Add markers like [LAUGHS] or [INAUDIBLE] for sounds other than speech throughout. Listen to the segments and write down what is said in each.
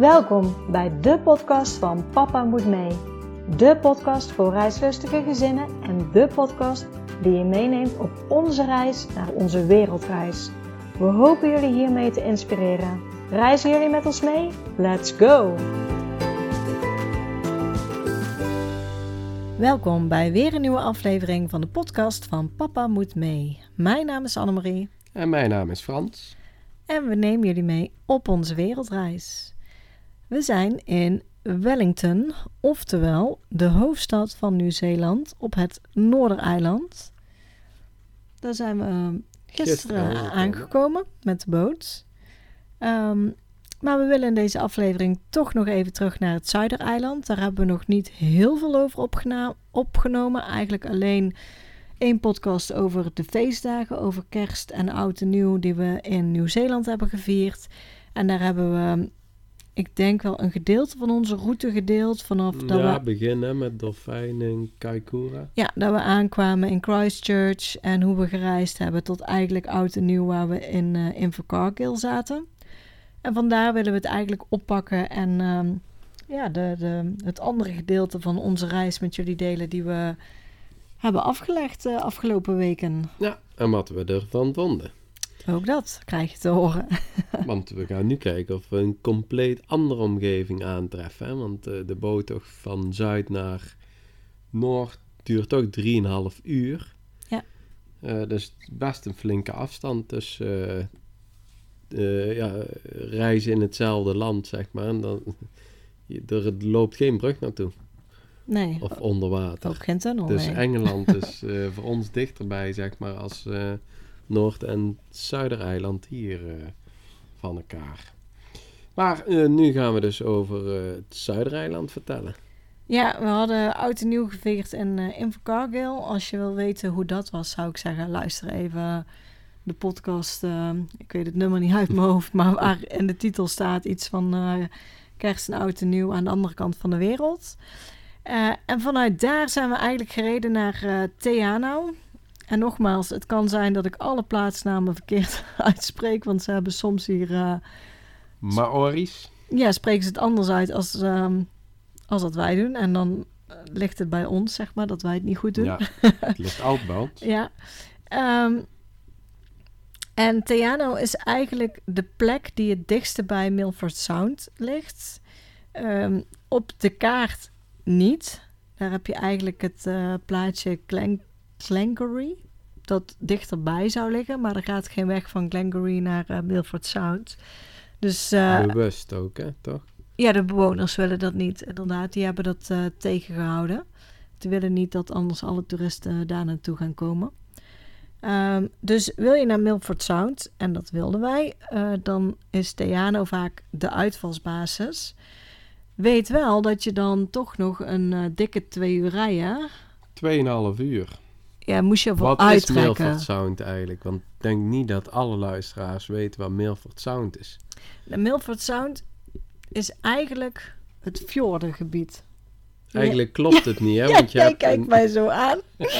Welkom bij de podcast van Papa Moet Mee. De podcast voor reislustige gezinnen en de podcast die je meeneemt op onze reis naar onze wereldreis. We hopen jullie hiermee te inspireren. Reizen jullie met ons mee? Let's go! Welkom bij weer een nieuwe aflevering van de podcast van Papa Moet Mee. Mijn naam is Annemarie. En mijn naam is Frans. En we nemen jullie mee op onze wereldreis. We zijn in Wellington, oftewel de hoofdstad van Nieuw-Zeeland op het Noordereiland. Daar zijn we uh, gisteren, gisteren aangekomen met de boot. Um, maar we willen in deze aflevering toch nog even terug naar het Zuidereiland. Daar hebben we nog niet heel veel over opgenomen. Eigenlijk alleen één podcast over de feestdagen, over kerst en oud en nieuw die we in Nieuw-Zeeland hebben gevierd. En daar hebben we, ik denk wel een gedeelte van onze route gedeeld. Vanaf dat ja, we beginnen met dolfijnen in Kaikoura. Ja, dat we aankwamen in Christchurch en hoe we gereisd hebben tot eigenlijk oud en nieuw waar we in, uh, in zaten. En vandaar willen we het eigenlijk oppakken en ehm, ja, de, de, het andere gedeelte van onze reis met jullie delen die we hebben afgelegd de afgelopen weken. Ja, en wat we ervan vonden. Ook dat krijg je te horen. [LAUGHS] Want we gaan nu kijken of we een compleet andere omgeving aantreffen. Hè? Want uh, de boottocht van zuid naar noord duurt toch 3,5 uur. Ja. Uh, dus best een flinke afstand. Dus uh, uh, ja, reizen in hetzelfde land, zeg maar. En dan, er loopt geen brug naartoe. Nee. Of onder water. Ook geen tunnel, Dus nee. Engeland [LAUGHS] is voor ons dichterbij, zeg maar, als Noord- en Zuidereiland hier van elkaar. Maar nu gaan we dus over het Zuidereiland vertellen. Ja, we hadden oud en nieuw gevierd in uh. Als je wil weten hoe dat was, zou ik zeggen, luister even de podcast, ik weet het nummer niet uit mijn hoofd, maar waar in de titel staat iets van kerst en oud en nieuw aan de andere kant van de wereld. En vanuit daar zijn we eigenlijk gereden naar Teano. En nogmaals, het kan zijn dat ik alle plaatsnamen verkeerd [LAUGHS] uitspreek, want ze hebben soms hier... Maori's? Ja, spreken ze het anders uit als, um, als dat wij doen. En dan ligt het bij ons, zeg maar, dat wij het niet goed doen. Ja, [LAUGHS] het ligt oud ja. Um, en Teano is eigenlijk de plek die het dichtste bij Milford Sound ligt. Um, op de kaart niet. Daar heb je eigenlijk het uh, plaatje Glen Glengarry, dat dichterbij zou liggen. Maar er gaat geen weg van Glengarry naar uh, Milford Sound. Dus, uh, Bewust ook, hè? Toch? Ja, de bewoners willen dat niet. Inderdaad, die hebben dat tegengehouden. Die willen niet dat anders alle toeristen daar naartoe gaan komen. Um, dus wil je naar Milford Sound, en dat wilden wij, uh, dan is Theano vaak de uitvalsbasis. Weet wel dat je dan toch nog een uh, dikke twee uur rijden. Tweeënhalf uur. Ja, moest je wat uittrekken. Wat is Milford Sound eigenlijk? Want ik denk niet dat alle luisteraars weten wat Milford Sound is. De Milford Sound is eigenlijk het fjordengebied. Eigenlijk klopt het niet, hè? [LAUGHS] Ja, Want je jij kijkt een... mij zo aan. [LAUGHS]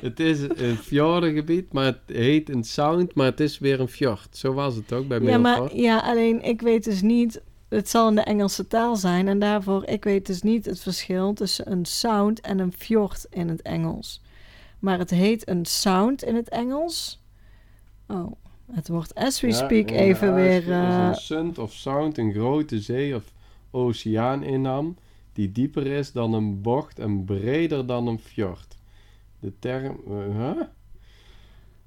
Het is een fjordengebied, maar het heet een sound, maar het is weer een fjord. Zo was het ook bij ja, Milford. maar, ja, alleen ik weet dus niet... Het zal in de Engelse taal zijn en daarvoor... Ik weet dus niet het verschil tussen een sound en een fjord in het Engels. Maar het heet een sound in het Engels. Oh, het wordt as we Ja, speak even weer... Eh, een sound of sound een grote zee of oceaan innam, die dieper is dan een bocht en breder dan een fjord. De term... uh, huh?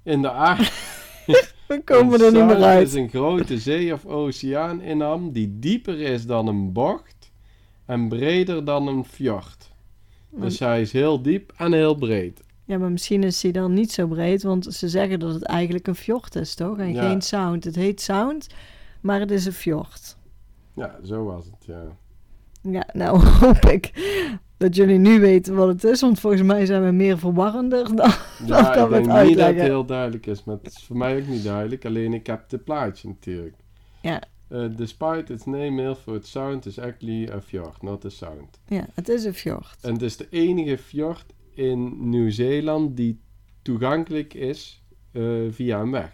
In de aarde... [LAUGHS] [LAUGHS] we komen er niet meer uit. is een grote zee of oceaan innam die dieper is dan een bocht en breder dan een fjord. Dus hij is heel diep en heel breed. Ja, maar misschien is hij dan niet zo breed, want ze zeggen dat het eigenlijk een fjord is, toch? En Ja. geen sound. Het heet sound, maar het is een fjord. Ja, zo was het, ja. Ja, nou [LAUGHS] hoop ik dat jullie nu weten wat het is, want volgens mij zijn we meer verwarrender dan [LAUGHS] dat Ja, we het denk niet dat het uitleggen. heel duidelijk is, maar het is voor mij ook niet duidelijk. Alleen ik heb het plaatje natuurlijk. Ja. Uh, despite its name, Milford Sound is actually a fjord, not a sound. Ja, het is een fjord. En het is de enige fjord in Nieuw-Zeeland die toegankelijk is uh, via een weg.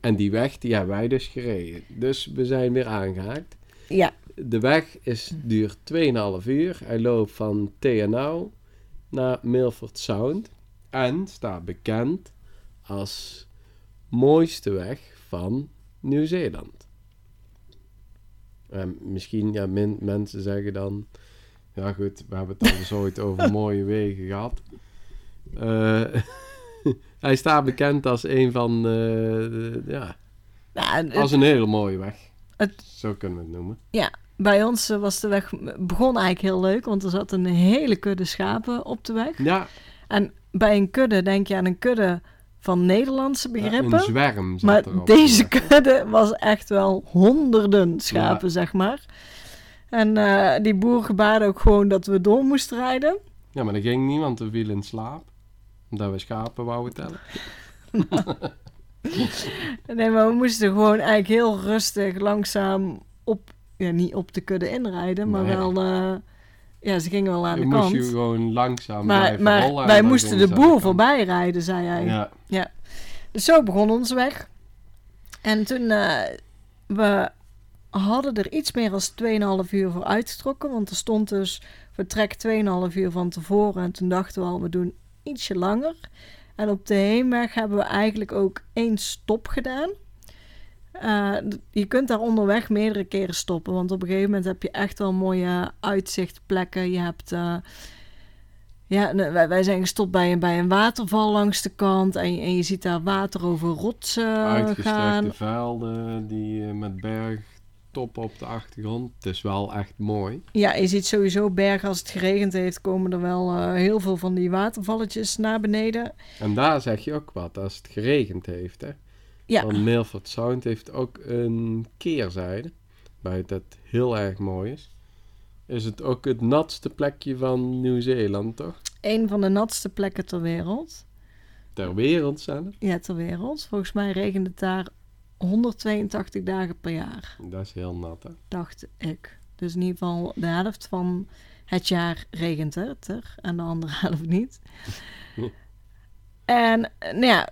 En die weg, die hebben wij dus gereden. Dus we zijn weer aangehaakt. Ja, De weg is, duurt 2,5 uur. Hij loopt van TNO naar Milford Sound. En staat bekend als mooiste weg van Nieuw-Zeeland. En misschien, ja, min- mensen zeggen dan... Ja goed, we hebben het al eens ooit over [LAUGHS] mooie wegen gehad. Eh, [LAUGHS] hij staat bekend als een van... eh, de- ja, nou, als een hele mooie weg. Het- Zo kunnen we het noemen. Bij ons eh, was de weg begon eigenlijk heel leuk, want er zat een hele kudde schapen op de weg. Ja, En bij een kudde denk je aan een kudde van Nederlandse Ja, begrippen. een zwerm maar deze kudde was echt wel honderden schapen, zeg maar. En eh, die boer gebaarde ook gewoon dat we door moesten rijden. Ja, maar dat ging niet, want we vielen in slaap. Omdat we schapen wouden tellen. [LAUGHS] Nee, maar we moesten gewoon eigenlijk heel rustig, langzaam op, ja, niet op de kudde inrijden, maar Nee. wel, eh, ja, ze gingen wel aan de moest kant. je gewoon langzaam Maar, maar wij moesten de boer voorbij rijden, zei hij. Ja, Dus zo begon onze weg. En toen, eh, we hadden er iets meer dan 2,5 uur voor uitgetrokken. Want er stond dus vertrek 2,5 uur van tevoren. En toen dachten we al, we doen ietsje langer. En op de heenweg hebben we eigenlijk ook één stop gedaan. Eh, je kunt daar onderweg meerdere keren stoppen. Want op een gegeven moment heb je echt wel mooie uitzichtplekken. Je hebt... eh, ja, wij, wij zijn gestopt bij een, bij een waterval langs de kant. En, je- en je ziet daar water over rotsen uitgestrekte velden die eh, met bergtoppen op de achtergrond. Het is wel echt mooi. Ja, je ziet sowieso bergen. Als het geregend heeft, komen er wel heel veel van die watervalletjes naar beneden. En daar zeg je ook wat, als het geregend heeft. Hè? Ja, Want Milford Sound heeft ook een keerzijde. Buiten het heel erg mooi is. Is het ook het natste plekje van Nieuw-Zeeland, toch? een van de natste plekken ter wereld. Ter wereld zelf. Ja, ter wereld. Volgens mij regent het daar 182 dagen per jaar, Dat is heel nat, hè? dacht ik. Dus in ieder geval de helft van het jaar regent het er en de andere [LAUGHS] helft niet. [LAUGHS] En nou ja,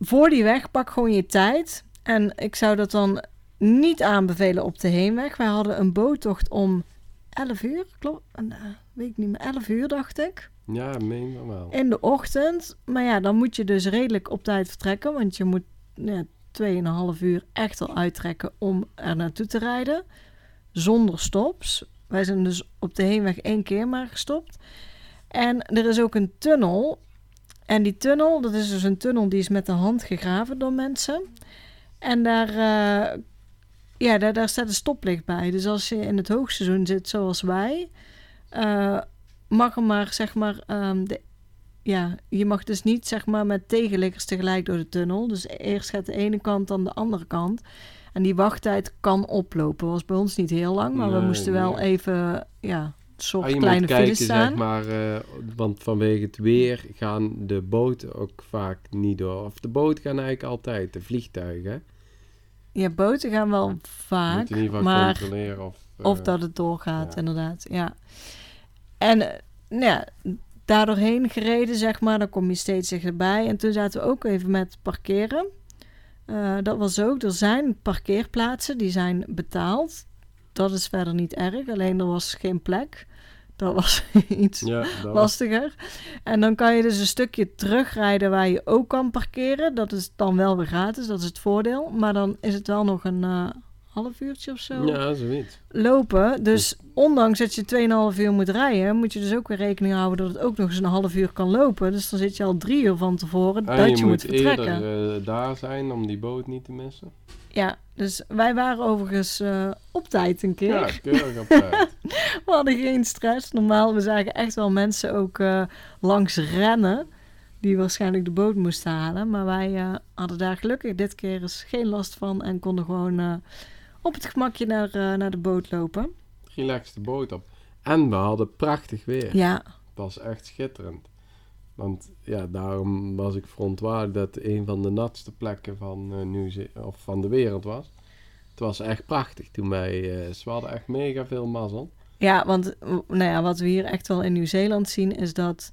voor die weg pak gewoon je tijd. En ik zou dat dan niet aanbevelen op de heenweg. Wij hadden een boottocht om 11 uur, klopt? Uh, weet ik niet meer, 11 uur dacht ik. Ja, meen wel. In de ochtend. Maar ja, dan moet je dus redelijk op tijd vertrekken. Want je moet ja, 2,5 uur echt al uittrekken om er naartoe te rijden. Zonder stops. Wij zijn dus op de heenweg één keer maar gestopt. En er is ook een tunnel. En die tunnel, dat is dus een tunnel die is met de hand gegraven door mensen. En daar, eh, ja, daar, daar staat een stoplicht bij. Dus als je in het hoogseizoen zit zoals wij, eh, mag er maar, zeg maar, ehm, de, ja, je mag dus niet, zeg maar, met tegenliggers tegelijk door de tunnel. Dus eerst gaat de ene kant, dan de andere kant. En die wachttijd kan oplopen. Was bij ons niet heel lang, maar we moesten wel nee. even, ja, soort Ah, je kleine moet kijken, files zeg maar, eh, want vanwege het weer gaan de boten ook vaak niet door. Of de boten gaan eigenlijk altijd, de vliegtuigen. Ja, boten gaan wel Je vaak, moet in ieder geval maar controleren of... eh, of dat het doorgaat, ja. inderdaad. Ja. En eh, nou ja, daardoorheen gereden, zeg maar, dan kom je steeds dichterbij. En toen zaten we ook even met parkeren. Dat was ook, er zijn parkeerplaatsen, die zijn betaald. Dat is verder niet erg, alleen er was geen plek. Dat was [LAUGHS] iets Ja, dat was... lastiger. En dan kan je dus een stukje terugrijden waar je ook kan parkeren. Dat is dan wel weer gratis, dat is het voordeel. Maar dan is het wel nog een eh, half uurtje of zo Ja, zoiets. lopen. Dus ondanks dat je 2,5 uur moet rijden, moet je dus ook weer rekening houden dat het ook nog eens een half uur kan lopen. Dus dan zit je al drie uur van tevoren En dat je, je, moet moet vertrekken. eerder eh, daar zijn om die boot niet te missen. Ja, dus wij waren overigens eh, op tijd een keer. Ja, keurig op tijd. [LAUGHS] We hadden geen stress. Normaal, we zagen echt wel mensen ook eh, langs rennen. Die waarschijnlijk de boot moesten halen. Maar wij eh, hadden daar gelukkig dit keer eens geen last van. En konden gewoon op het gemakje naar, naar de boot lopen. Relax de boot op. En we hadden prachtig weer. Ja, Het was echt schitterend. Want ja, daarom was ik verontwaardigd dat het een van de natste plekken van, eh Nieuw of van de wereld was. Het was echt prachtig toen wij... eh ze hadden echt mega veel mazzel. Ja, want nou ja, wat we hier echt wel in Nieuw-Zeeland zien is dat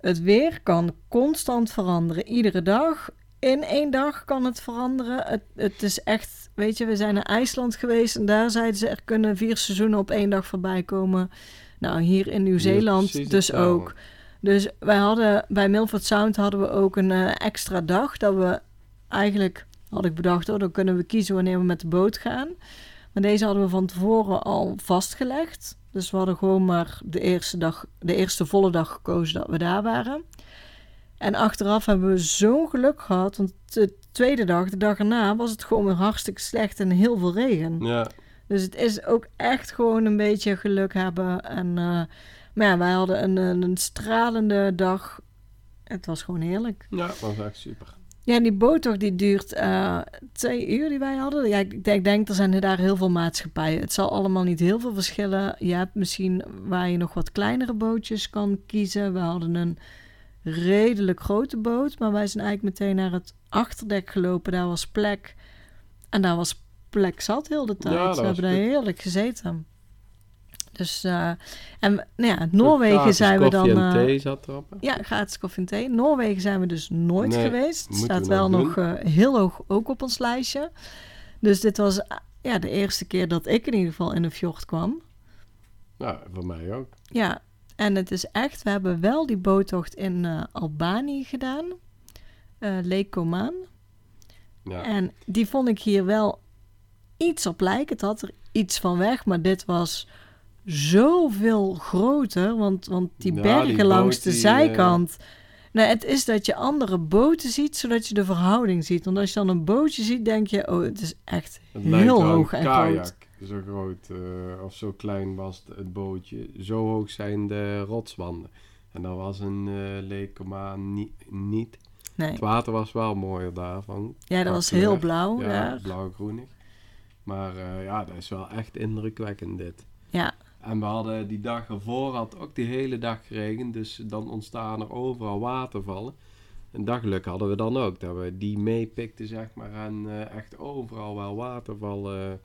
het weer kan constant veranderen. Iedere dag in één dag kan het veranderen. Het, het is echt, weet je, we zijn naar IJsland geweest en daar zeiden ze er kunnen vier seizoenen op één dag voorbij komen. Nou, hier in Nieuw-Zeeland dus ook. Dus wij hadden bij Milford Sound hadden we ook een eh, extra dag dat we eigenlijk had ik bedacht, oh, dan kunnen we kiezen wanneer we met de boot gaan. Maar deze hadden we van tevoren al vastgelegd. Dus we hadden gewoon maar de eerste dag, de eerste volle dag gekozen dat we daar waren. En achteraf hebben we zo'n geluk gehad, want de tweede dag, de dag erna, was het gewoon weer hartstikke slecht en heel veel regen. Ja, Dus het is ook echt gewoon een beetje geluk hebben. En, eh, maar ja, wij hadden een, een, een stralende dag. Het was gewoon heerlijk. ja, dat was echt super. Ja, die boottocht die duurt eh, twee uur die wij hadden. Ja, ik denk, ik denk, er zijn daar heel veel maatschappijen. Het zal allemaal niet heel veel verschillen. Je hebt misschien waar je nog wat kleinere bootjes kan kiezen. We hadden een redelijk grote boot, maar wij zijn eigenlijk meteen naar het achterdek gelopen. Daar was plek. En daar was plek zat heel de tijd. Ja, we hebben daar heerlijk gezeten. Dus, eh, en nou ja, Noorwegen zijn we dan... koffie en eh, thee zat erop. ja, gratis koffie en thee. Noorwegen zijn we dus nooit Nee, geweest. Het staat we wel nog eh, heel hoog ook op ons lijstje. Dus dit was ja, de eerste keer dat ik in ieder geval in een fjord kwam. Ja, voor mij ook. Ja, en het is echt... We hebben wel die boottocht in eh, Albanië gedaan. Lake Comaan. Ja, En die vond ik hier wel iets op lijken. Het had er iets van weg, maar dit was zoveel groter. Want, want die bergen die langs boot de die, zijkant. Nou, het is dat je andere boten ziet, zodat je de verhouding ziet. Want als je dan een bootje ziet, denk je, oh, het is echt het heel hoog en kajak. groot. Zo groot eh, of zo klein was het, het bootje. Zo hoog zijn de rotswanden. En dat was een uh, Lekoma niet, niet. Nee. Het water was wel mooier daarvan. Ja, dat was heel blauw. Ja, blauw-groenig. Maar eh, ja, dat is wel echt indrukwekkend dit. ja. En we hadden die dag ervoor had ook die hele dag geregend. Dus dan ontstaan er overal watervallen. En dat geluk hadden we dan ook. Dat we die meepikten, zeg maar. En eh, echt overal wel watervallen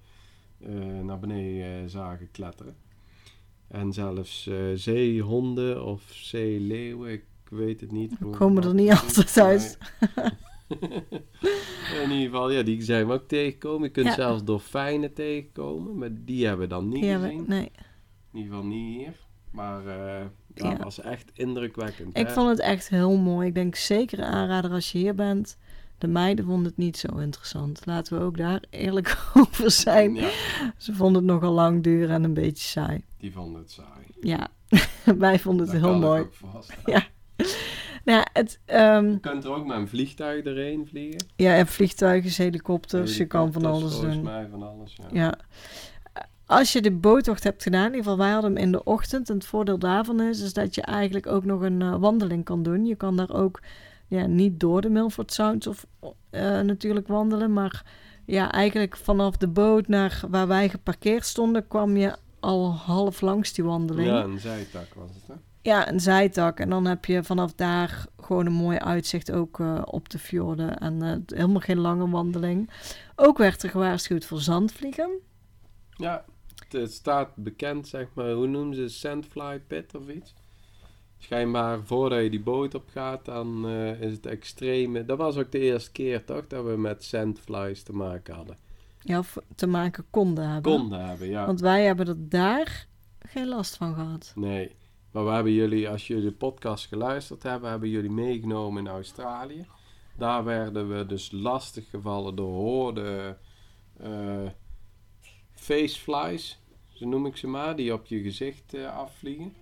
eh, naar beneden eh, zagen kletteren. En zelfs eh, zeehonden of zeeleeuwen, ik weet het niet. We komen er niet altijd uit. Nee. [LAUGHS] In ieder geval, ja, die zijn we ook tegengekomen. Je kunt Ja. zelfs dolfijnen tegenkomen. Maar die hebben we dan niet Ja, gezien. we- nee. In ieder geval niet hier. Maar eh Ja. was echt indrukwekkend. Ik hè? vond het echt heel mooi. Ik denk zeker een aanrader als je hier bent. De meiden vonden het niet zo interessant. Laten we ook daar eerlijk [LAUGHS] over zijn. Ja, Ze vonden het nogal lang duren en een beetje saai. die vonden het saai. Ja, [LAUGHS] wij vonden het Dat heel mooi. [LAUGHS] Ja. Nou, het, ehm, Je kunt er ook met een vliegtuig erheen vliegen. ja, hebt vliegtuigen, helikopters, je kan van Helikopters, alles volgens doen. mij van alles, ja. Ja. Als je de boottocht hebt gedaan, in ieder geval wij hadden hem in de ochtend. En het voordeel daarvan is, is dat je eigenlijk ook nog een eh, wandeling kan doen. Je kan daar ook ja, niet door de Milford Sound of, eh, natuurlijk wandelen. Maar ja, eigenlijk vanaf de boot naar waar wij geparkeerd stonden, kwam je al half langs die wandeling. Ja, een zijtak was het, hè? Ja, een zijtak. En dan heb je vanaf daar gewoon een mooi uitzicht ook eh, op de fjorden. En helemaal geen lange wandeling. Ook werd er gewaarschuwd voor zandvliegen. Ja, het, staat bekend, zeg maar, hoe noemen ze Sandfly Pit of iets? Schijnbaar voordat je die boot op gaat, dan eh, is het extreme. Dat was ook de eerste keer, toch, dat we met sandflies te maken hadden. Ja, of te maken konden hebben. Konden hebben, ja. Want wij hebben er daar geen last van gehad. Nee, maar we hebben jullie, als jullie de podcast geluisterd hebben, hebben jullie meegenomen in Australië. Daar werden we dus lastig gevallen door hoorden eh faceflies, zo noem ik ze maar, die op je gezicht eh, afvliegen.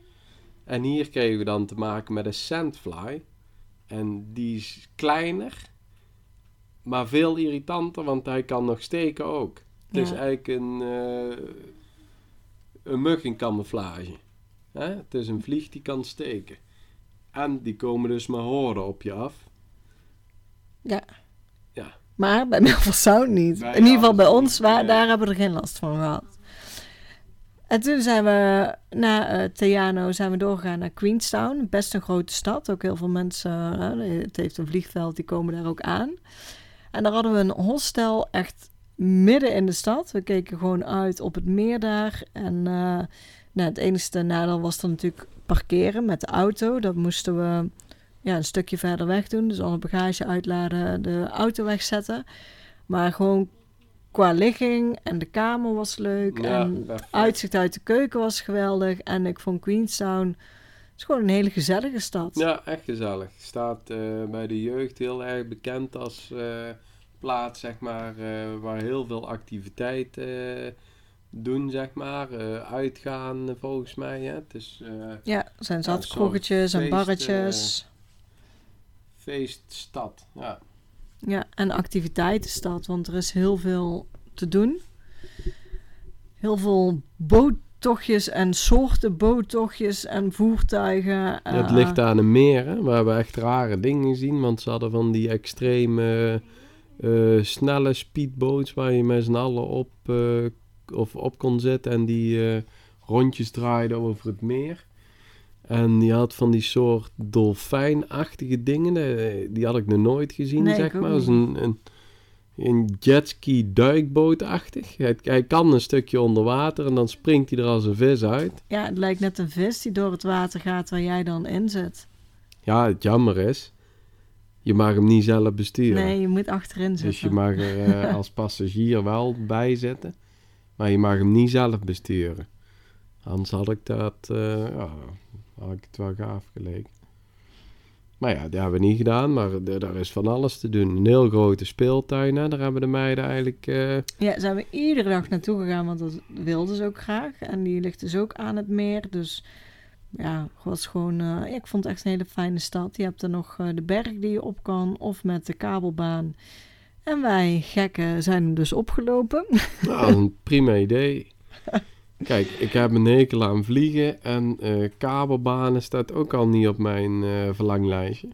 En hier kregen we dan te maken met een sandfly. En die is kleiner, maar veel irritanter, want hij kan nog steken ook. Het is Ja. eigenlijk een, eh, een mug in camouflage. Hè? Het is een vlieg die kan steken. En die komen dus maar horen op je af. Maar bij Milford Sound niet. Bij In ieder geval bij ons, waar, daar hebben we er geen last van gehad. En toen zijn we na eh Theano zijn we doorgegaan naar Queenstown. Best een grote stad. Ook heel veel mensen. het heeft een vliegveld, die komen daar ook aan. En daar hadden we een hostel echt midden in de stad. We keken gewoon uit op het meer daar. En eh, nou, het enige nadeel was dan natuurlijk parkeren met de auto. Dat moesten we ja, een stukje verder weg doen. Dus alle bagage uitladen, de auto wegzetten. Maar gewoon qua ligging en de kamer was leuk. Ja, en perfect. uitzicht uit de keuken was geweldig. En ik vond Queenstown het is gewoon een hele gezellige stad. Ja, echt gezellig. Staat eh, bij de jeugd heel erg bekend als eh, plaats, zeg maar, eh, waar heel veel activiteit doen, zeg maar. Uitgaan, volgens mij. Hè. Het is Ja, er zijn zat en barretjes. feeststad. Ja. Ja, en activiteitenstad, want er is heel veel te doen. Heel veel boottochtjes en soorten boottochtjes en voertuigen. het eh, ligt aan een meer, hè. We echt rare dingen gezien, want ze hadden van die extreme eh, snelle speedboats waar je met z'n allen op, eh, of op kon zitten en die rondjes draaiden over het meer. En die had van die soort dolfijnachtige dingen, eh, die had ik nog nooit gezien, Nee, zeg maar. Dat is een, een, een jetski duikbootachtig. Hij, hij kan een stukje onder water en dan springt hij er als een vis uit. Ja, het lijkt net een vis die door het water gaat waar jij dan in zit. Ja, het jammer is, je mag hem niet zelf besturen. Nee, je moet achterin dus zitten. je mag er eh, [LAUGHS] als passagier wel bij zitten, maar je mag hem niet zelf besturen. Anders had ik dat, eh, ja, had ik het wel gaaf geleken. Maar ja, dat hebben we niet gedaan, maar daar is van alles te doen. Een heel grote speeltuin, hè, daar hebben de meiden eigenlijk... eh, Ja, zijn we iedere dag naartoe gegaan, want dat wilden ze ook graag. En die ligt dus ook aan het meer. Dus ja, was gewoon... eh, ja, ik vond het echt een hele fijne stad. Je hebt er nog eh, de berg die je op kan, of met de kabelbaan. En wij, gekken, zijn hem dus opgelopen. Nou, een prima idee. [LAUGHS] Kijk, ik heb een hekel aan vliegen en eh, kabelbanen staat ook al niet op mijn eh, verlanglijstje.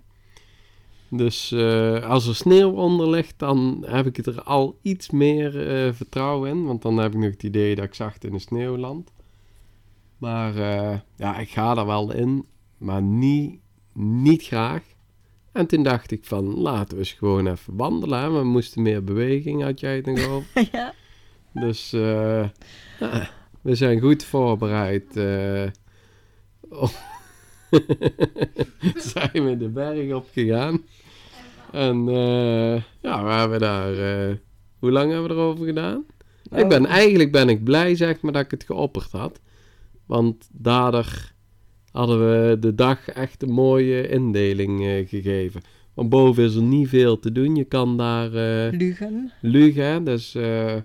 Dus eh, als er sneeuw onder ligt, dan heb ik er al iets meer vertrouwen in. Want dan heb ik nog het idee dat ik zacht in een sneeuwland. Maar eh, ja, ik ga er wel in, maar niet, niet graag. En toen dacht ik van, laten we eens gewoon even wandelen. hè. We moesten meer beweging, had jij het nog over. ja. Dus eh, ja, we zijn goed voorbereid. op- [LAUGHS] zijn we de berg op gegaan. En eh, ja, we hebben daar... eh, hoe lang hebben we erover gedaan? Ik ben, eigenlijk ben ik blij, zeg maar, dat ik het geopperd had. Want daardoor hadden we de dag echt een mooie indeling gegeven. Want boven is er niet veel te doen. Je kan daar... Lugen. Lugen? Dus eh,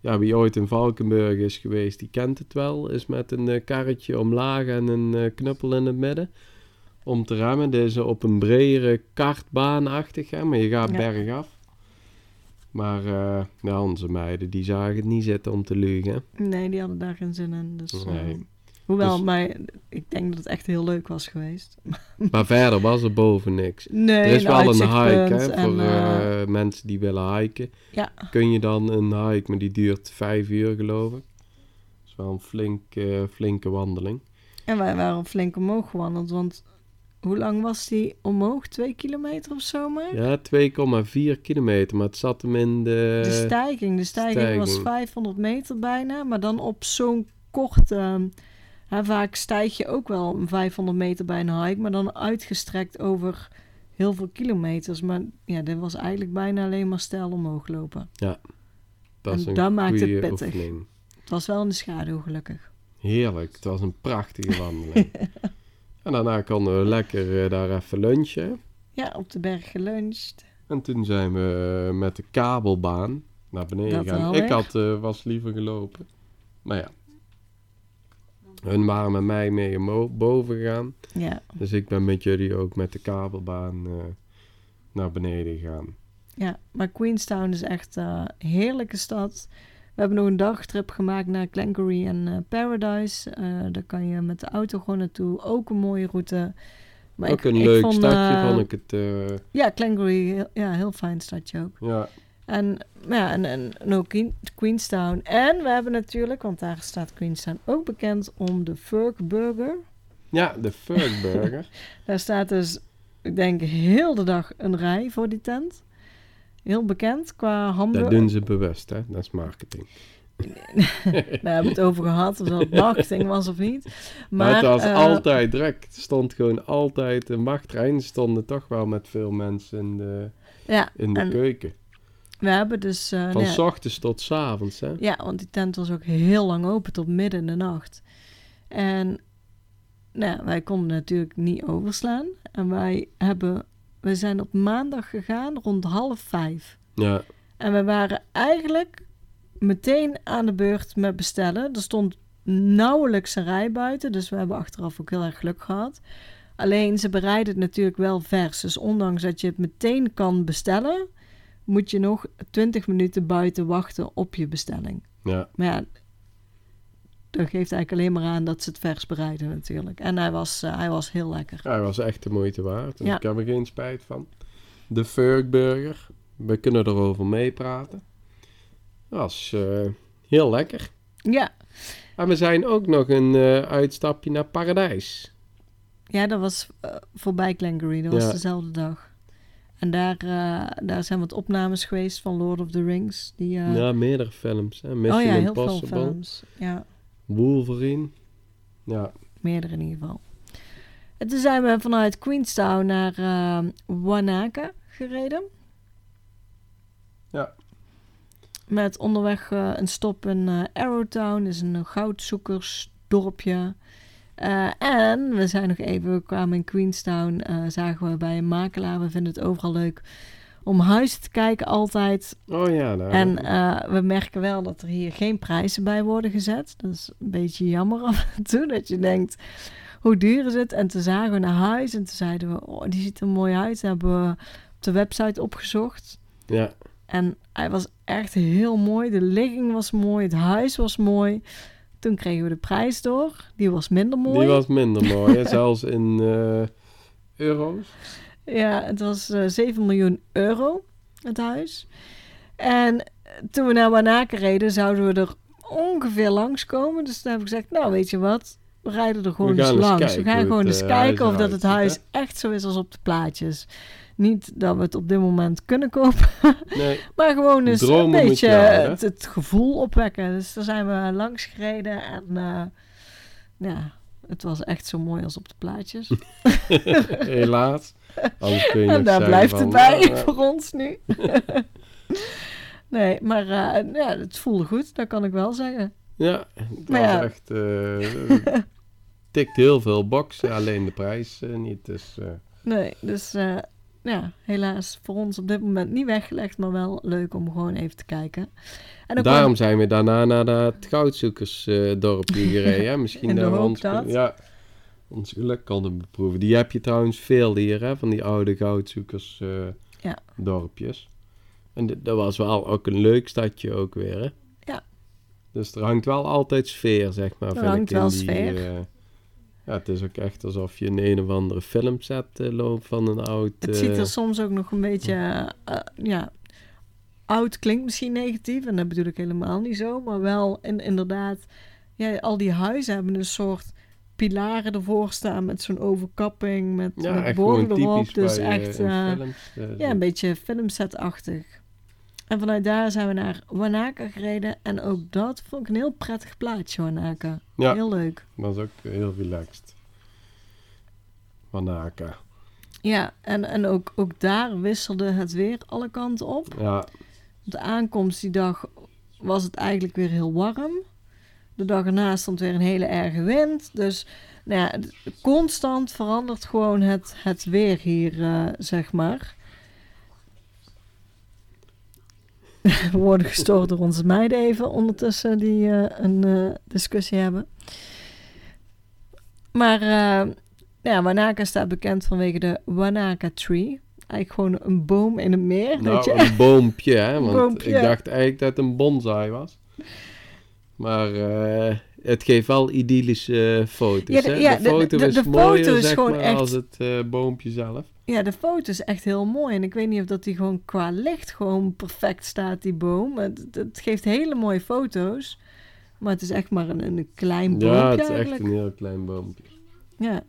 ja, wie ooit in Valkenburg is geweest, die kent het wel. Is met een eh, karretje omlaag en een eh, knuppel in het midden. Om te remmen. Is op een bredere kartbaanachtig, hè? maar je gaat Ja. bergaf. Maar ja, onze meiden die zagen het niet zitten om te lugen. Nee, die hadden daar geen zin in. Dus, eh, Nee. Hoewel, Dus- maar ik denk dat het echt heel leuk was geweest. [LAUGHS] Maar verder was er boven niks. Nee, er is wel een hike hè, en, voor eh, eh, mensen die willen hiken. ja, kun je dan een hike, maar die duurt vijf uur geloof ik. Dat is wel een flink, eh, flinke wandeling. en wij waren flink omhoog gewandeld, want hoe lang was die omhoog? Twee kilometer of zo maar? Ja, 2,4 kilometer, maar het zat hem in de... de stijging. De stijging was stijging. 500 meter bijna, maar dan op zo'n korte... hè, vaak stijg je ook wel een 500 meter bij een hike, maar dan uitgestrekt over heel veel kilometers. Maar ja, dit was eigenlijk bijna alleen maar stijl omhoog lopen. dat is en dat maakt het pittig. oefening. Het was wel in de schaduw, gelukkig. Heerlijk, het was een prachtige wandeling. [LAUGHS] en daarna konden we lekker eh, daar even lunchen. Ja, op de berg geluncht. En toen zijn we eh, met de kabelbaan naar beneden Dat gegaan. Ik had, eh, was liever gelopen. Maar ja. Hun waren met mij mee boven gegaan. Ja, Dus ik ben met jullie ook met de kabelbaan eh, naar beneden gegaan. ja, maar Queenstown is echt eh, een heerlijke stad. We hebben nog een dagtrip gemaakt naar Glengarry en eh, Paradise. Daar kan je met de auto gewoon naartoe. Ook een mooie route. Maar ook ik- een ik leuk vond, stadje vond ik het. Ja, heel- ja, heel fijn stadje ook. ja, En, ja, en, en, Queenstown. En we hebben natuurlijk, want daar staat Queenstown ook bekend om de Furk Burger. ja, de Furkburger. [LAUGHS] Daar staat dus, ik denk, heel de dag een rij voor die tent. Heel bekend qua dat hamburger. doen ze bewust, hè? Dat is marketing. [LAUGHS] we hebben het over gehad of dat [LAUGHS] marketing was of niet. Maar, Maar, het was eh, altijd druk. Het stond gewoon altijd... De machttrein stonden toch wel met veel mensen in de, Ja, in de en keuken. We hebben dus... eh, Van s ochtends tot s avonds, hè? Ja, want die tent was ook heel lang open tot midden in de nacht. En nou, wij konden natuurlijk niet overslaan. En wij hebben, we zijn op maandag gegaan rond half vijf. Ja, En we waren eigenlijk meteen aan de beurt met bestellen. Er stond nauwelijks een rij buiten, dus we hebben achteraf ook heel erg geluk gehad. Alleen ze bereiden het natuurlijk wel vers. Dus ondanks dat je het meteen kan bestellen, moet je nog 20 minuten buiten wachten op je bestelling. ja. Maar ja, dat geeft eigenlijk alleen maar aan dat ze het vers bereiden natuurlijk. En hij was, eh, hij was heel lekker. Hij was echt de moeite waard. Dus Ja. ik heb er geen spijt van. De Furkburger. We kunnen erover meepraten. Was eh, heel lekker. Ja, En we zijn ook nog een eh, uitstapje naar Paradijs. ja dat was voorbij Glengarry. Dat was Ja. dezelfde dag. En daar, eh, daar zijn wat opnames geweest van Lord of the Rings. Die, eh, Ja, meerdere films. Hè? oh Mission ja, heel veel Impossible, films. Ja, Wolverine. Ja, meerdere in ieder geval. En toen zijn we vanuit Queenstown naar eh, Wanaka gereden. Ja. Met onderweg een stop in Arrowtown, is een goudzoekersdorpje. Eh, en we zijn nog even, we kwamen in Queenstown, eh, zagen we bij een makelaar. We vinden het overal leuk om huizen te kijken altijd. oh ja. Nou, En eh, we merken wel dat er hier geen prijzen bij worden gezet. Dat is een beetje jammer af en toe, dat je denkt, hoe duur is het? En toen zagen we naar huis en toen zeiden we, oh, die ziet er mooi uit. Dat hebben we op de website opgezocht. ja, En hij was echt heel mooi. De ligging was mooi, het huis was mooi. Toen kregen we de prijs door. Die was minder mooi. die was minder mooi. [LAUGHS] Zelfs in eh, euro's. Ja, het was eh 7 miljoen euro, het huis. En toen we naar Wanaka reden, zouden we er ongeveer langskomen. Dus toen heb ik gezegd, nou weet je wat, we rijden er gewoon We eens eens langs. kijken we gaan gewoon het, eens eh, kijken of dat het huis echt zo is als op de plaatjes. Niet dat we het op dit moment kunnen kopen, [LAUGHS] Nee, maar gewoon eens Dromen een beetje het, het gevoel opwekken. Dus daar zijn we langs gereden en eh, ja, het was echt zo mooi als op de plaatjes. [LAUGHS] helaas. Anders kun je En daar blijft van, het bij eh, voor ons nu. [LAUGHS] nee, maar eh, ja, het voelde goed, dat kan ik wel zeggen. Ja, het Maar was ja. echt... tikt heel veel boxen, alleen de prijs niet. Dus Nee, dus ja, helaas voor ons op dit moment niet weggelegd, maar wel leuk om gewoon even te kijken. En daarom zijn we daarna naar dat goudzoekersdorpje gereden. [LAUGHS] hè. Misschien dat we ons, dat. ja, ons geluk konden beproeven. Die heb je trouwens veel hier, hè, van die oude goudzoekersdorpjes. Ja. En dat was wel ook een leuk stadje ook weer, hè? Ja. Dus er hangt wel altijd sfeer, zeg maar. Er vind hangt ik, in wel die, sfeer. eh, ja, het is ook echt alsof je in een of andere filmset eh, loopt van een oud... Het ziet eh, er soms ook nog een beetje, eh, ja, oud klinkt misschien negatief. En dat bedoel ik helemaal niet zo. Maar wel in, inderdaad, ja, al die huizen hebben een soort pilaren ervoor staan met zo'n overkapping, met, ja, met erop. Dus echt, films, eh, ja, een beetje filmsetachtig. En vanuit daar zijn we naar Wanaka gereden. En ook dat vond ik een heel prettig plaatsje, Wanaka. Ja. Heel leuk. Dat was ook heel relaxed. Wanaka. Ja, en, en ook, ook daar wisselde het weer alle kanten op. Ja, Op de aankomst die dag was het eigenlijk weer heel warm. De dag erna stond weer een hele erge wind. Dus nou ja, constant verandert gewoon het, het weer hier, eh, zeg maar. [LAUGHS] We worden gestoord door onze meiden even ondertussen die eh, een eh, discussie hebben. Maar eh ja, Wanaka staat bekend vanwege de Wanaka Tree. Eigenlijk gewoon een boom in een meer. weet je? nou, een boompje, hè? Want Boompje. ik dacht eigenlijk dat het een bonsai was. Maar het geeft wel idyllische foto's, Ja, de- hè? ja, de foto de- is de mooier, foto is zeg gewoon maar, echt- als het boompje zelf. Ja, de foto is echt heel mooi. En ik weet niet of dat die gewoon qua licht gewoon perfect staat, die boom. Het, het geeft hele mooie foto's. Maar het is echt maar een, een klein boompje Ja, het is echt een heel klein boompje. Ja.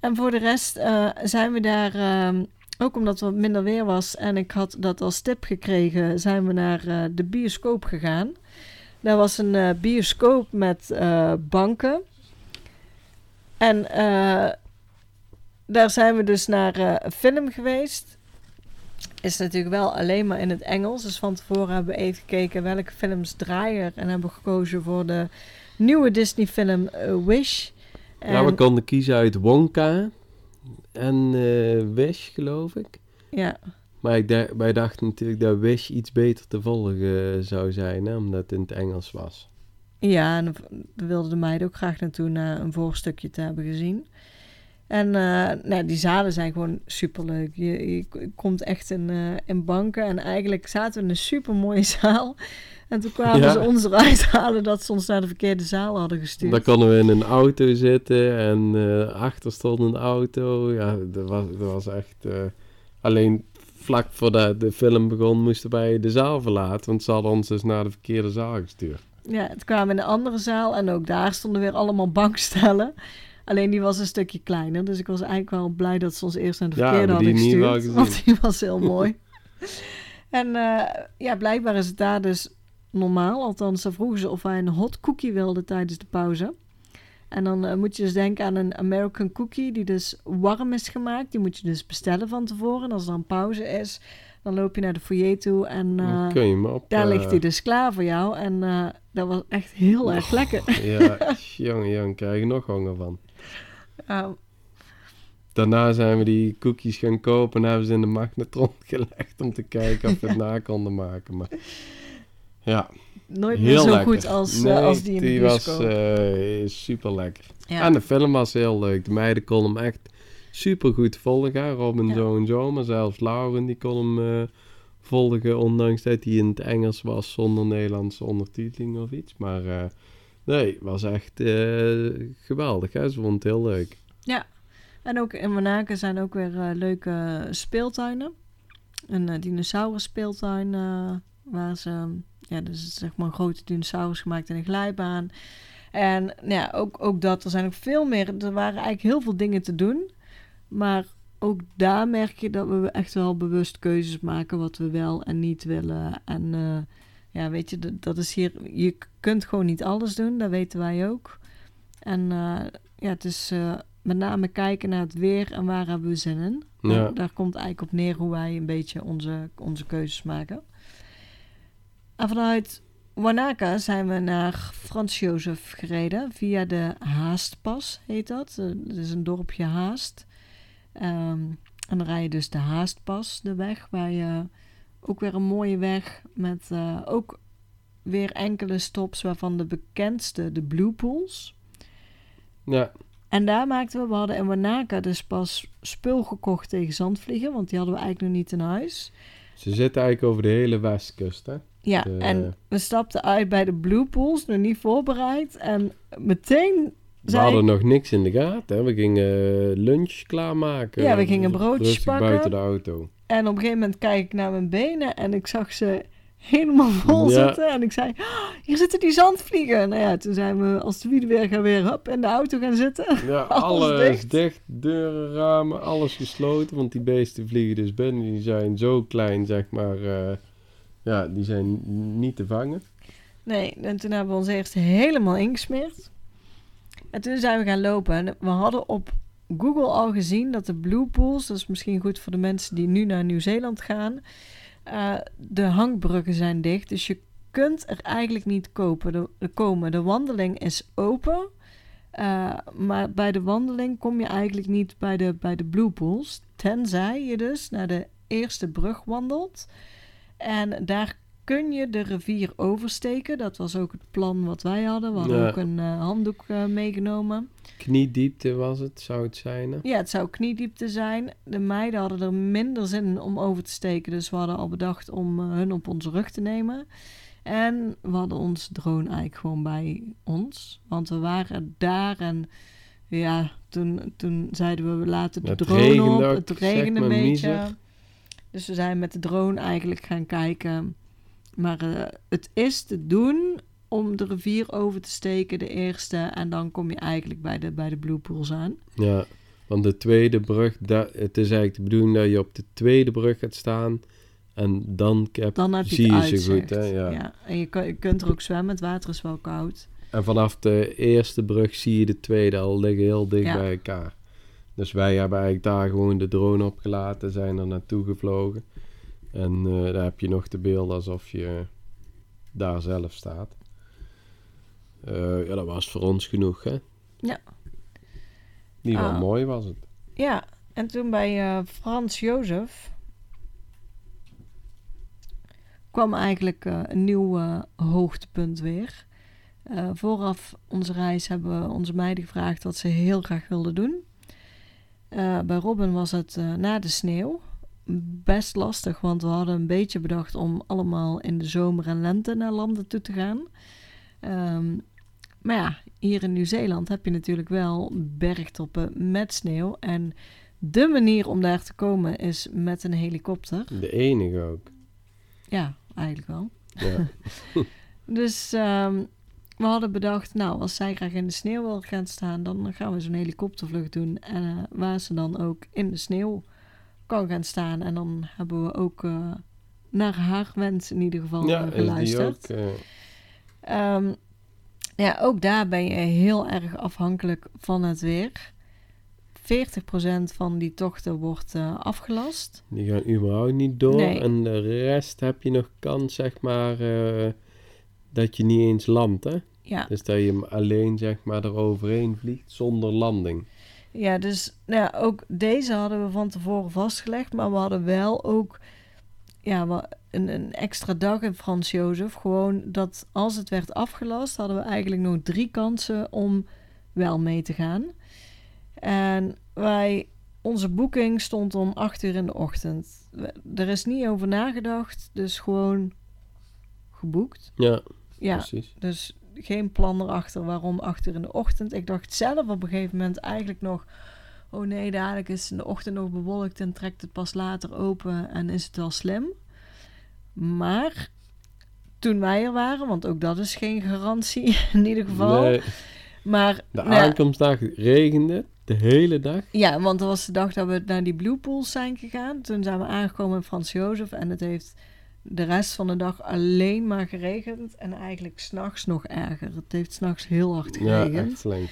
En voor de rest eh, zijn we daar, ehm, ook omdat wat minder weer was en ik had dat als tip gekregen, zijn we naar eh, de bioscoop gegaan. Daar was een eh, bioscoop met banken. En daar zijn we dus naar eh, een film geweest. Is natuurlijk wel alleen maar in het Engels. Dus van tevoren hebben we even gekeken welke films draaien. En hebben we gekozen voor de nieuwe Disney film eh, Wish. Ja, we En- konden kiezen uit Wonka en eh, Wish, geloof ik. ja, Maar ik da- wij dachten natuurlijk dat Wish iets beter te volgen zou zijn, hè, omdat het in het Engels was. Ja, en we wilden de meiden ook graag naartoe na een voorstukje te hebben gezien. En eh, nou, die zalen zijn gewoon superleuk. Je, komt echt in, eh, in banken en eigenlijk zaten we in een supermooie [LAUGHS] zaal. En toen kwamen Ja. ze ons eruit [LAUGHS] halen dat ze ons naar de verkeerde zaal hadden gestuurd. Dan konden we in een auto zitten en eh, achter stond een auto. Ja, dat was, dat was echt... alleen vlak voordat de film begon moesten wij de zaal verlaten, want ze hadden ons dus naar de verkeerde zaal gestuurd. Ja, het kwamen in een andere zaal en ook daar stonden weer allemaal bankstellen. Alleen die was een stukje kleiner, dus ik was eigenlijk wel blij dat ze ons eerst naar de verkeerde hadden gestuurd. Want die was heel [LAUGHS] mooi. en eh, ja, blijkbaar is het daar dus normaal. Althans, dan vroegen ze of wij een hot cookie wilden tijdens de pauze. En dan eh, moet je dus denken aan een American cookie die dus warm is gemaakt. Die moet je dus bestellen van tevoren. En als er dan pauze is, dan loop je naar de foyer toe en... Eh, op... daar ligt hij dus klaar voor jou. En dat was echt heel erg lekker. Ja, [LAUGHS] jongen, jongen, krijg je nog honger van. Ja, Daarna zijn we die koekjes gaan kopen en hebben ze in de magnetron [LAUGHS] gelegd om te kijken of we het [LAUGHS] na konden maken. Maar ja, nooit meer heel zo lekker. goed als, eh, als die in de die was bioscoop. eh, super lekker. ja. En de film was heel leuk. De meiden konden hem echt super goed volgen. Robin Ja. zo en zo, maar zelfs Lauren die kon hem eh, volgen, ondanks dat hij in het Engels was zonder Nederlandse ondertiteling of iets. Maar nee, was echt eh, geweldig. Hè? Ze vond het heel leuk. En ook in Monaco zijn ook weer eh, leuke speeltuinen. Een uh, dinosaurus speeltuin eh, waar ze, ja, dus zeg maar een grote dinosaurus gemaakt in een glijbaan. En nou ja, ook, ook dat, er zijn ook veel meer, er waren eigenlijk heel veel dingen te doen. Maar ook daar merk je dat we echt wel bewust keuzes maken wat we wel en niet willen. En eh, ja, weet je, dat, is hier, je kunt gewoon niet alles doen, dat weten wij ook. En eh, ja, het is eh, met name kijken naar het weer en waar hebben we zin in. Ja. Daar komt eigenlijk op neer hoe wij een beetje onze, onze keuzes maken. En vanuit Wanaka zijn we naar Frans Jozef gereden via de Haastpas, heet dat. Eh, Het is een dorpje Haast. Ehm, en dan rij je dus de Haastpas, de weg, waar je ook weer een mooie weg met eh, ook weer enkele stops, waarvan de bekendste de Blue Pools. Ja, En daar maakten we, we hadden in Wanaka dus pas spul gekocht tegen zandvliegen, want die hadden we eigenlijk nog niet in huis. ze zitten eigenlijk over de hele westkust, hè? Ja, De- en we stapten uit bij de Blue Pools, nog niet voorbereid. En meteen We hadden nog niks in de gaten. Hè? We gingen eh, lunch klaarmaken. Ja, we gingen broodjes pakken. buiten de auto. En op een gegeven moment kijk ik naar mijn benen en ik zag ze helemaal vol Ja. zitten. En ik zei, "Oh, hier zitten die zandvliegen. Nou ja, toen zijn we als de wielen weer gaan weer hup, in de auto gaan zitten. Ja, [LAUGHS] Alles alles dicht. dicht. deuren, ramen, alles gesloten. Want die beesten vliegen dus binnen. Die zijn zo klein, zeg maar. eh, ja, die zijn niet te vangen. Nee, en toen hebben we ons eerst helemaal ingesmeerd. En toen zijn we gaan lopen. En we hadden op Google al gezien dat de Blue Pools, dat is misschien goed voor de mensen die nu naar Nieuw-Zeeland gaan, eh, de hangbruggen zijn dicht. Dus je kunt er eigenlijk niet kopen, de, komen. De wandeling is open. eh, maar bij de wandeling kom je eigenlijk niet bij de, bij de Blue Pools. Tenzij je dus naar de eerste brug wandelt. En daar kun je de rivier oversteken. Dat was ook het plan wat wij hadden. We hadden Ja. ook een eh, handdoek eh, meegenomen. Kniediepte was het, zou het zijn. hè? Ja, het zou kniediepte zijn. De meiden hadden er minder zin in om over te steken. Dus we hadden al bedacht om eh, hun op onze rug te nemen. En we hadden ons drone eigenlijk gewoon bij ons. Want we waren daar en ja, toen, toen zeiden we we laten de Het drone op. ook, Het regende een beetje. Dus we zijn met de drone eigenlijk gaan kijken. Maar eh, het is te doen om de rivier over te steken, de eerste. En dan kom je eigenlijk bij de, bij de Blue Pools aan. Ja, want de tweede brug, da- het is eigenlijk de bedoeling dat je op de tweede brug gaat staan. En dan, heb, Dan heb je zie je ze goed. Hè? Ja. En je, je kunt er ook zwemmen, het water is wel koud. En vanaf de eerste brug zie je de tweede al liggen heel dicht Ja. bij elkaar. Dus wij hebben eigenlijk daar gewoon de drone opgelaten, zijn er naartoe gevlogen. En eh, daar heb je nog de beelden alsof je daar zelf staat. Eh, ja, dat was voor ons genoeg, hè? Ja. In ieder geval Ah. mooi was het. Ja, en toen bij eh, Frans Jozef kwam eigenlijk een nieuw hoogtepunt weer. Vooraf onze reis hebben we onze meiden gevraagd wat ze heel graag wilden doen. Bij Robin was het na de sneeuw. Best lastig, want we hadden een beetje bedacht om allemaal in de zomer en lente naar landen toe te gaan. Ehm, maar ja, hier in Nieuw-Zeeland heb je natuurlijk wel bergtoppen met sneeuw. En de manier om daar te komen is met een helikopter. De enige ook. Ja, eigenlijk wel. Ja. [LAUGHS] Dus ehm, we hadden bedacht, nou, als zij graag in de sneeuw wil gaan staan, dan gaan we zo'n helikoptervlucht doen. En eh, waar ze dan ook in de sneeuw kan gaan staan. En dan hebben we ook eh, naar haar wens in ieder geval ja, eh, is die geluisterd. ook. Ehm, ja, ook daar ben je heel erg afhankelijk van het weer. 40% van die tochten wordt afgelast. die gaan überhaupt niet door. Nee. En de rest heb je nog kans, zeg maar, dat je niet eens landt, hè? Ja, Dus dat je hem alleen, zeg maar, eroverheen vliegt zonder landing. Ja dus nou ja, ook deze hadden we van tevoren vastgelegd. Maar we hadden wel ook ja, een, een extra dag in Frans Jozef. Gewoon dat als het werd afgelast, hadden we eigenlijk nog drie kansen om wel mee te gaan. En wij, onze boeking stond om 8 uur in de ochtend. Er is niet over nagedacht, dus gewoon geboekt. Ja, Ja, precies. dus geen plan erachter waarom 8 uur in de ochtend. Ik dacht zelf op een gegeven moment eigenlijk nog... Oh nee, dadelijk is het in de ochtend nog bewolkt en trekt het pas later open en is het wel slim. Maar toen wij er waren, want ook dat is geen garantie [LAUGHS] in ieder geval. Nee, Maar de nou aankomstdag regende de hele dag. Ja, want dat was de dag dat we naar die Blue Pools zijn gegaan. Toen zijn we aangekomen in Frans Jozef en het heeft de rest van de dag alleen maar geregend. En eigenlijk s'nachts nog erger. Het heeft s'nachts heel hard Ja, geregend. echt flink.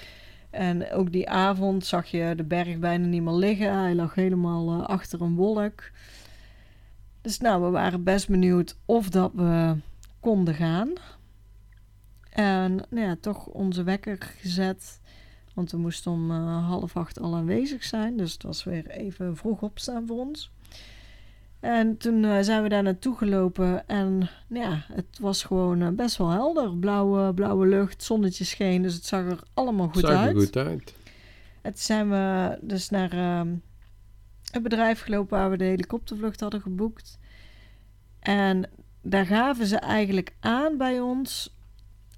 En ook die avond zag je de berg bijna niet meer liggen. Hij lag helemaal eh, achter een wolk. Dus nou, we waren best benieuwd of dat we konden gaan. En nou ja, toch onze wekker gezet. Want we moesten om eh, half acht al aanwezig zijn. Dus het was weer even vroeg opstaan voor ons. En toen eh, zijn we daar naartoe gelopen. En nou ja, het was gewoon eh, best wel helder. Blauwe, blauwe lucht, zonnetje scheen. Dus het zag er allemaal goed Zag uit. er goed uit. En toen zijn we dus naar ehm, het bedrijf gelopen waar we de helikoptervlucht hadden geboekt. En daar gaven ze eigenlijk aan bij ons.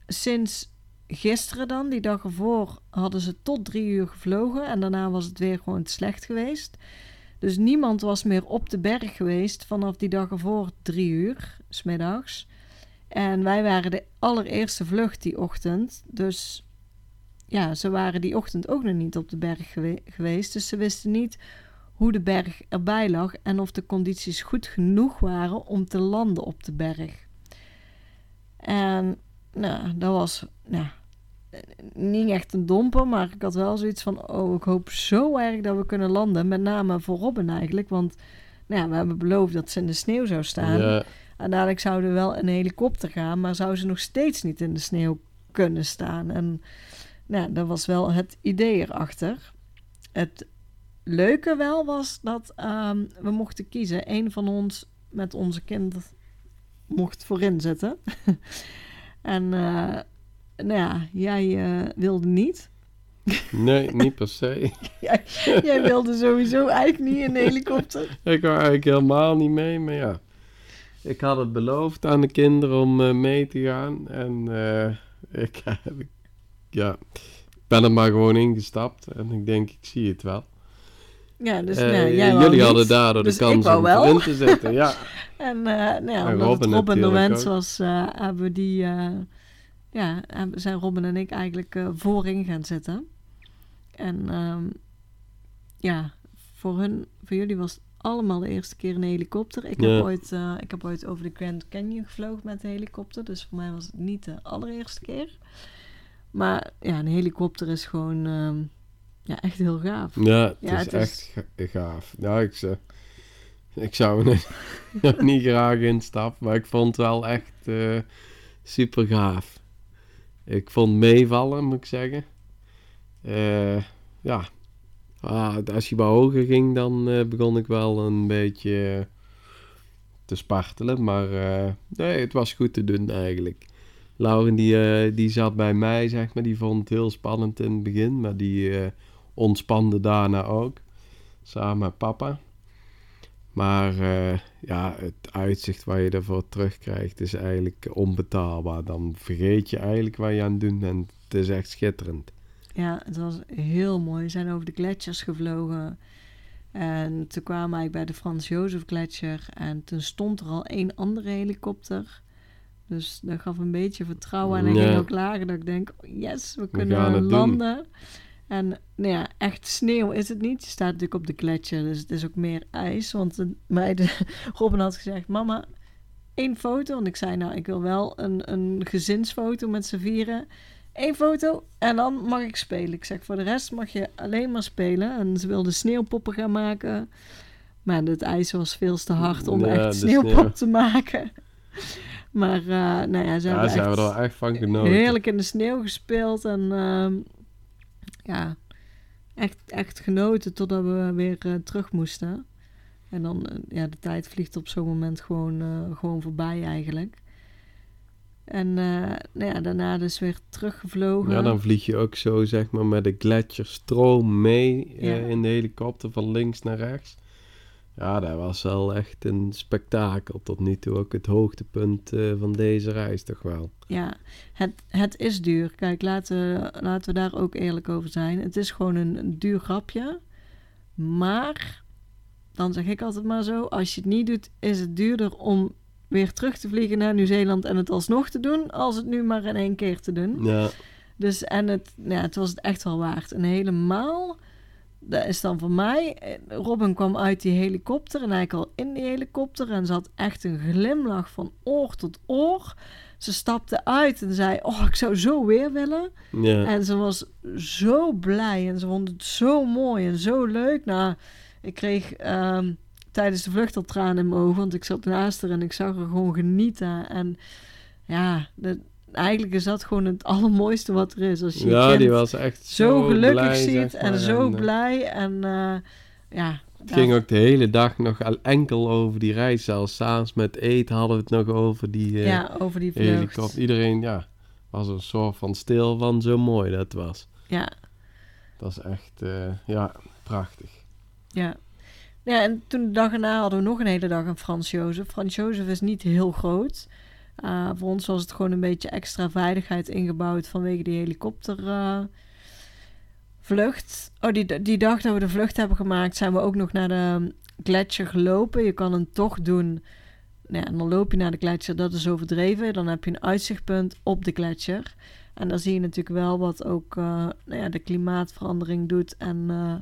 Sinds gisteren dan, die dag ervoor, hadden ze tot drie uur gevlogen. En daarna was het weer gewoon te slecht geweest. Dus niemand was meer op de berg geweest vanaf die dag ervoor drie uur, smiddags. En wij waren de allereerste vlucht die ochtend. Dus ja, ze waren die ochtend ook nog niet op de berg gewe- geweest. Dus ze wisten niet hoe de berg erbij lag en of de condities goed genoeg waren om te landen op de berg. En nou, dat was nou, niet echt een domper, maar ik had wel zoiets van: oh, ik hoop zo erg dat we kunnen landen. Met name voor Robin eigenlijk, want nou ja, we hebben beloofd dat ze in de sneeuw zou staan. Ja, En dadelijk zouden we wel een helikopter gaan, maar zou ze nog steeds niet in de sneeuw kunnen staan. En nou, dat was wel het idee erachter. Het leuke wel was dat ehm, we mochten kiezen. Een van ons met onze kind mocht voorin zitten. [LAUGHS] en uh, nou ja, jij uh, wilde niet. [LAUGHS] nee, niet per se. [LAUGHS] jij, jij, wilde sowieso eigenlijk niet in de helikopter. [LAUGHS] ik wou eigenlijk helemaal niet mee, maar ja. Ik had het beloofd aan de kinderen om uh, mee te gaan. En ik, ja, ben er maar gewoon ingestapt. En ik denk, ik zie het wel. Ja, dus nou, jij jullie niet, hadden daardoor dus de kans om wel. erin te zetten. Ja. en uh, nou ja, En omdat Robin het Robin de wens was, uh, hebben we die, ja, zijn Robin en ik eigenlijk uh, voorin gaan zitten. En um, ja, voor hun, voor jullie was het allemaal de eerste keer een helikopter. Ik, Ja. heb ooit, eh, ik heb ooit over de Grand Canyon gevlogen met de helikopter. Dus voor mij was het niet de allereerste keer. Maar ja, een helikopter is gewoon ehm, ja, echt heel gaaf. Ja, het Ja, is het echt ga- gaaf. Ja, ik, zou- ik zou er niet, [LAUGHS] niet graag instappen, maar ik vond het wel echt eh, super gaaf. Ik vond meevallen, moet ik zeggen. Eh, ja, ah, als je wat hoger ging, dan eh, begon ik wel een beetje te spartelen. Maar eh, nee, het was goed te doen eigenlijk. Lauren die, die zat bij mij, zeg maar. Die vond het heel spannend in het begin, maar die ontspande daarna ook. Samen met papa. Maar eh, ja, het uitzicht waar je ervoor terugkrijgt is eigenlijk onbetaalbaar. Dan vergeet je eigenlijk wat je aan het doen bent. Het is echt schitterend. Ja, het was heel mooi. We zijn over de gletsjers gevlogen. En toen kwamen eigenlijk bij de Frans Jozef Gletsjer. En toen stond er al één andere helikopter. Dus dat gaf een beetje vertrouwen. En hij Ja. ging ook lager. Dat ik denk, yes, we kunnen doen. En nou ja, echt sneeuw is het niet. Je staat natuurlijk op de gletsjer, dus het is ook meer ijs. Want de meiden, [LAUGHS] Robin had gezegd, mama, één foto. Want ik zei, nou, ik wil wel een, een gezinsfoto met z'n vieren. Eén foto en dan mag ik spelen. Ik zeg, voor de rest mag je alleen maar spelen. En ze wilden sneeuwpoppen gaan maken. Maar het ijs was veel te hard om Ja, echt sneeuwpop sneeuw. te maken. Maar uh, nou ja, ze Ja, hebben echt hebben er echt van genoten. heerlijk in de sneeuw gespeeld. En uh, ja, echt, echt genoten totdat we weer uh, terug moesten. En dan, uh, ja, de tijd vliegt op zo'n moment gewoon, uh, gewoon voorbij eigenlijk. En nou ja, daarna dus weer teruggevlogen. Ja, dan vlieg je ook zo, zeg maar, met de gletsjerstroom mee Ja. in de helikopter van links naar rechts. Ja, dat was wel echt een spektakel. Tot nu toe ook het hoogtepunt uh, van deze reis toch wel. Ja, het, het is duur. Kijk, laten we, laten we daar ook eerlijk over zijn. Het is gewoon een, duur grapje. Maar, dan zeg ik altijd maar zo, als je het niet doet, is het duurder om weer terug te vliegen naar Nieuw-Zeeland en het alsnog te doen, als het nu maar in één keer te doen. Ja, Dus, en het, ja, het was het echt wel waard. En helemaal, dat is dan voor mij, Robin kwam uit die helikopter en eigenlijk al in die helikopter en ze had echt een glimlach van oor tot oor. Ze stapte uit en zei, oh, ik zou zo weer willen. ja. En ze was zo blij en ze vond het zo mooi en zo leuk. Nou, ik kreeg ehm, tijdens de vlucht al tranen in mijn ogen, want ik zat naast haar en ik zag haar gewoon genieten. En ja, dat, eigenlijk is dat gewoon het [LAUGHS] allermooiste wat er is. Als je ja die was echt zo, gelukkig blij, ziet en zo En, eh, blij. En uh, ja, Het ging ook de hele dag nog al enkel over die reis. Zelfs s'avonds met eten hadden we het nog over die uh, ja, over die helikopter. Iedereen, ja, was een soort van stil van zo mooi dat was. Ja, Dat is echt, uh, ja, prachtig. ja. Ja, en toen de dag erna hadden we nog een hele dag een Frans Jozef. Frans Jozef is niet heel groot. Uh, voor ons was het gewoon een beetje extra veiligheid ingebouwd vanwege die helikoptervlucht. Oh, die, die dag dat we de vlucht hebben gemaakt, zijn we ook nog naar de gletsjer gelopen. Je kan een tocht doen. Nou en dan loop je naar de gletsjer, dat is overdreven. Dan heb je een uitzichtpunt op de gletsjer. En dan zie je natuurlijk wel wat ook uh, nou ja, de klimaatverandering doet. En uh,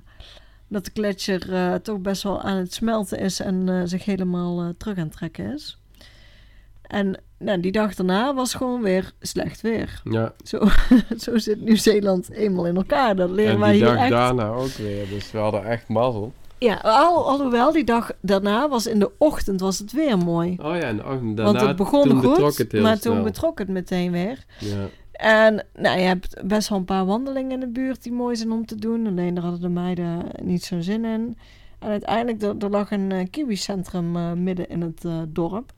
dat de gletsjer toch best wel aan het smelten is en zich helemaal terug aan het trekken is. En nou, die dag daarna was gewoon weer slecht weer. Ja. Zo, [LAUGHS] zo zit Nieuw-Zeeland eenmaal in elkaar. Dat leren en wij die hier dag echt. daarna ook weer. Dus we hadden echt mazzel. Ja, al, alhoewel die dag daarna was in de ochtend was het weer mooi. Oh ja, en de ochtend daarna Want het begon goed, het maar snel. toen betrok het meteen weer. Ja. En nou, je hebt best wel een paar wandelingen in de buurt die mooi zijn om te doen. Alleen daar hadden de meiden niet zo'n zin in. En uiteindelijk, er, er lag een uh, kiwi-centrum uh, midden in het uh, dorp.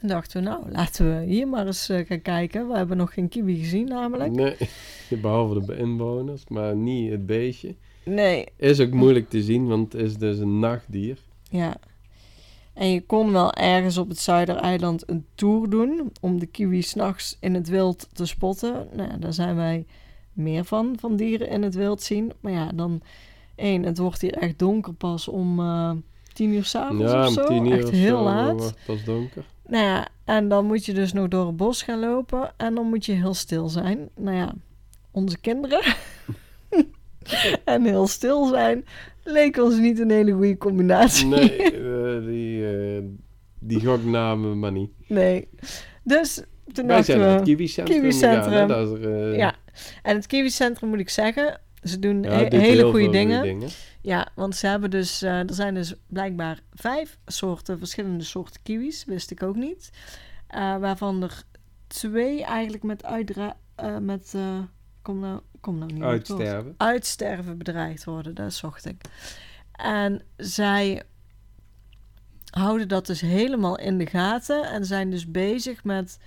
En dachten we, nou, laten we hier maar eens uh, gaan kijken. We hebben nog geen kiwi gezien namelijk. Nee, [LAUGHS] behalve de inwoners, maar niet het beestje. Nee. Is ook moeilijk te zien, want het is dus een nachtdier. Ja. En je kon wel ergens op het Zuidereiland een tour doen om de kiwi s'nachts in het wild te spotten. Nou, daar zijn wij meer van, van dieren in het wild zien. Maar ja, dan één, het wordt hier echt donker pas om uh, tien uur s'avonds ja, of zo. om tien uur echt heel zo laat. pas donker. Nou ja, en dan moet je dus nog door het bos gaan lopen en dan moet je heel stil zijn. Nou ja, onze kinderen [LAUGHS] en heel stil zijn. Leek ons niet een hele goede combinatie. Nee, [LAUGHS] eh, die, eh, die goknamen maar niet. Nee. Dus toen Wij zijn het we... Kiwi-centrum Kiwi-centrum. gegaan, hè. Dat is er, eh, Ja, en het Kiwi-centrum moet ik zeggen, ze doen ja, he- het hele goede dingen. Ja, want ze hebben dus, eh, er zijn dus blijkbaar vijf soorten, verschillende soorten kiwis, wist ik ook niet. Eh, waarvan er twee eigenlijk met uitdra eh, met, kom nou, kom nou niet. Uitsterven. uitsterven bedreigd worden, dat zocht ik. En zij houden dat dus helemaal in de gaten en zijn dus bezig met,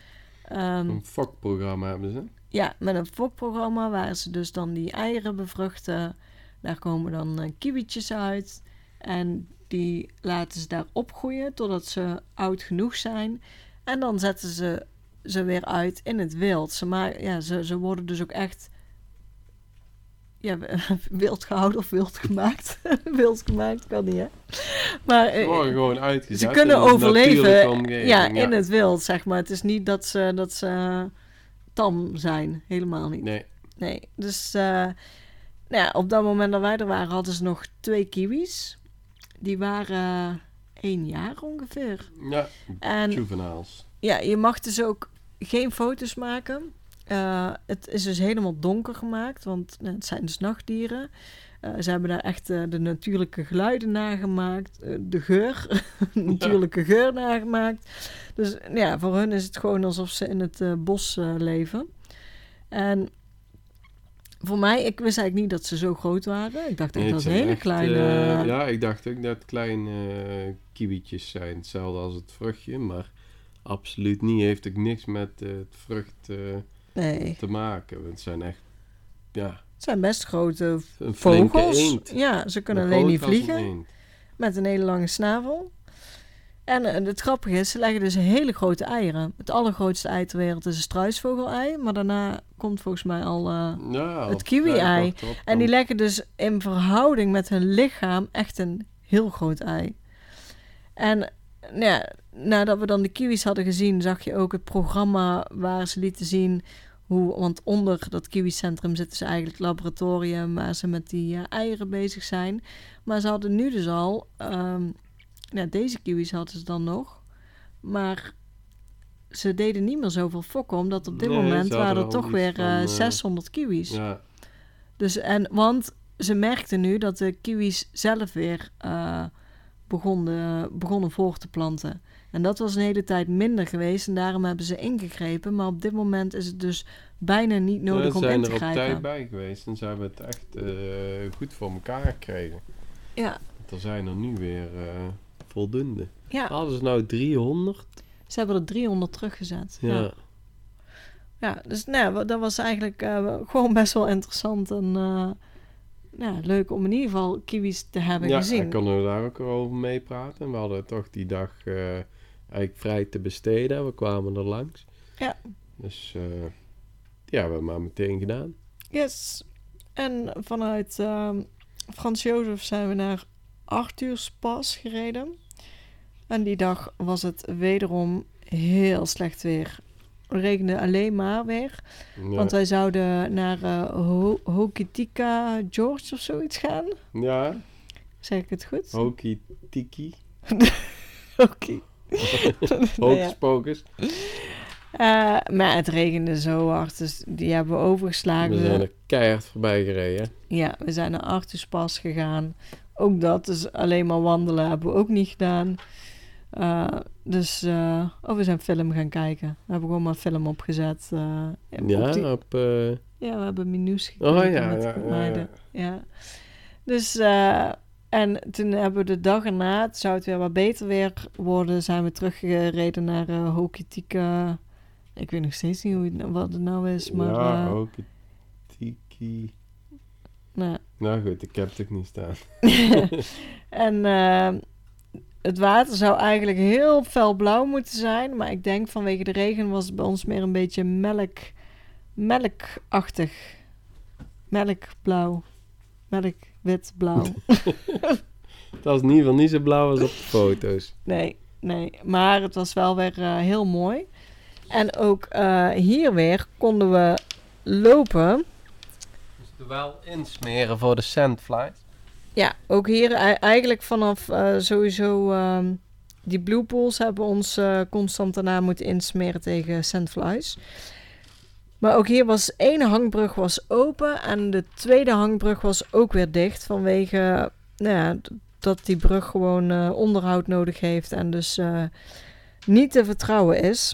ehm, Een fokprogramma hebben ze. ja, met een fokprogramma waar ze dus dan die eieren bevruchten. Daar komen dan eh, kiwietjes uit en die laten ze daar opgroeien totdat ze oud genoeg zijn. En dan zetten ze ze weer uit in het wild. Ze, maar, ja, ze, ze worden dus ook echt ja, [LAUGHS] wild gehouden of wild gemaakt. [LAUGHS] wild gemaakt kan niet, hè? Maar Ze eh, worden gewoon uitgezet. ze kunnen overleven ja, in het wild, zeg maar. Het is niet dat ze, dat ze tam zijn. Helemaal niet. Nee, Nee, dus eh, nou ja, op dat moment dat wij er waren, hadden ze nog twee kiwis. Die waren één jaar ongeveer. ja, En juveniles. ja, je mag dus ook geen foto's maken. Eh, het is dus helemaal donker gemaakt, want nou, het zijn dus nachtdieren. Eh, ze hebben daar echt eh, de natuurlijke geluiden nagemaakt, eh, de geur, [LAUGHS] natuurlijke geur nagemaakt. Dus ja, voor hun is het gewoon alsof ze in het eh, bos eh, leven. En voor mij, ik wist eigenlijk niet dat ze zo groot waren. Ik dacht echt Nee, dat het hele echt, kleine... eh, ja, ik dacht ook dat het kleine kiwietjes zijn. Hetzelfde als het vruchtje, maar absoluut niet. Heeft ook niks met eh, het vrucht nee, te maken. Want Het zijn echt, ja, het zijn best grote vogels. Ja, ze kunnen alleen niet vliegen. Met een hele lange snavel. En eh, het grappige is, ze leggen dus hele grote eieren. Het allergrootste ei ter wereld is een struisvogelei. Maar daarna komt volgens mij al... eh, Ja, Het kiwi-ei. En die leggen dus in verhouding met hun lichaam echt een heel groot ei. En nou ja, nadat we dan de kiwis hadden gezien, zag je ook het programma waar ze lieten zien hoe, want onder dat kiwi-centrum zitten ze eigenlijk het laboratorium waar ze met die eh, eieren bezig zijn. Maar ze hadden nu dus al, ehm, ja, deze kiwis hadden ze dan nog, maar ze deden niet meer zoveel fokken, omdat op dit Nee, moment ze waren er toch weer van, eh, eh, 600 kiwis. Ja, Dus, en, want ze merkten nu dat de kiwis zelf weer eh, begonnen, begonnen voor te planten. En dat was een hele tijd minder geweest en daarom hebben ze ingegrepen. Maar op dit moment is het dus bijna niet nodig Ze om zijn in te er op grijpen. tijd bij geweest en ze hebben het echt goed voor elkaar gekregen. Ja, Er zijn er nu weer voldoende. ja, Hadden ze nou 300? ze hebben er 300 teruggezet. Ja. Ja, ja dus nou, ja, dat was eigenlijk eh, gewoon best wel interessant en eh, ja, leuk om in ieder geval kiwis te hebben Ja, gezien. en konden we daar ook over meepraten. We hadden toch die dag eh, eigenlijk vrij te besteden. We kwamen er langs. Ja. Dus ja, we hebben maar meteen gedaan. Yes. En vanuit ehm, Frans Jozef zijn we naar Arthurs gereden. En die dag was het wederom heel slecht weer. Regende alleen maar weer. Ja, Want wij zouden naar Ho- Hokitika George of zoiets gaan. ja Zeg ik het goed? [LAUGHS] Hoki Tiki. [LAUGHS] Oké. Nou Hocus. Pocus. Eh, maar het regende zo hard, dus die hebben we overgeslagen. We zijn er keihard voorbij gereden. Ja, we zijn naar Arthuspas gegaan. Ook dat, dus alleen maar wandelen hebben we ook niet gedaan. Eh, dus, oh, we zijn film gaan kijken. We hebben gewoon maar film opgezet. eh, op Ja, die- op... ja, we hebben Minus gekeken oh ja, met ja, de ja, meiden. ja. Ja. Dus, eh, en toen hebben we de dag erna, het zou het weer wat beter weer worden, zijn we teruggereden naar eh Hokitika. Ik weet nog steeds niet hoe het, wat het nou is, maar... ja, eh, Hoki Tiki. nou, Nou goed, ik heb het ook niet staan. [LAUGHS] en eh, het water zou eigenlijk heel felblauw moeten zijn. Maar ik denk vanwege de regen was het bij ons meer een beetje melk, melkachtig. Melkblauw. Melk, wit, blauw. [LAUGHS] Het was in ieder geval niet zo blauw als op de foto's. nee, nee. Maar het was wel weer eh, heel mooi. En ook eh, hier weer konden we lopen. Dus er wel insmeren voor de sandflies. Ja, ook hier ei- eigenlijk vanaf eh, sowieso ehm, die blue pools hebben ons eh, constant daarna moeten insmeren tegen sandflies. Maar ook hier was één hangbrug was open en de tweede hangbrug was ook weer dicht vanwege nou ja, dat die brug gewoon eh, onderhoud nodig heeft en dus niet te vertrouwen is.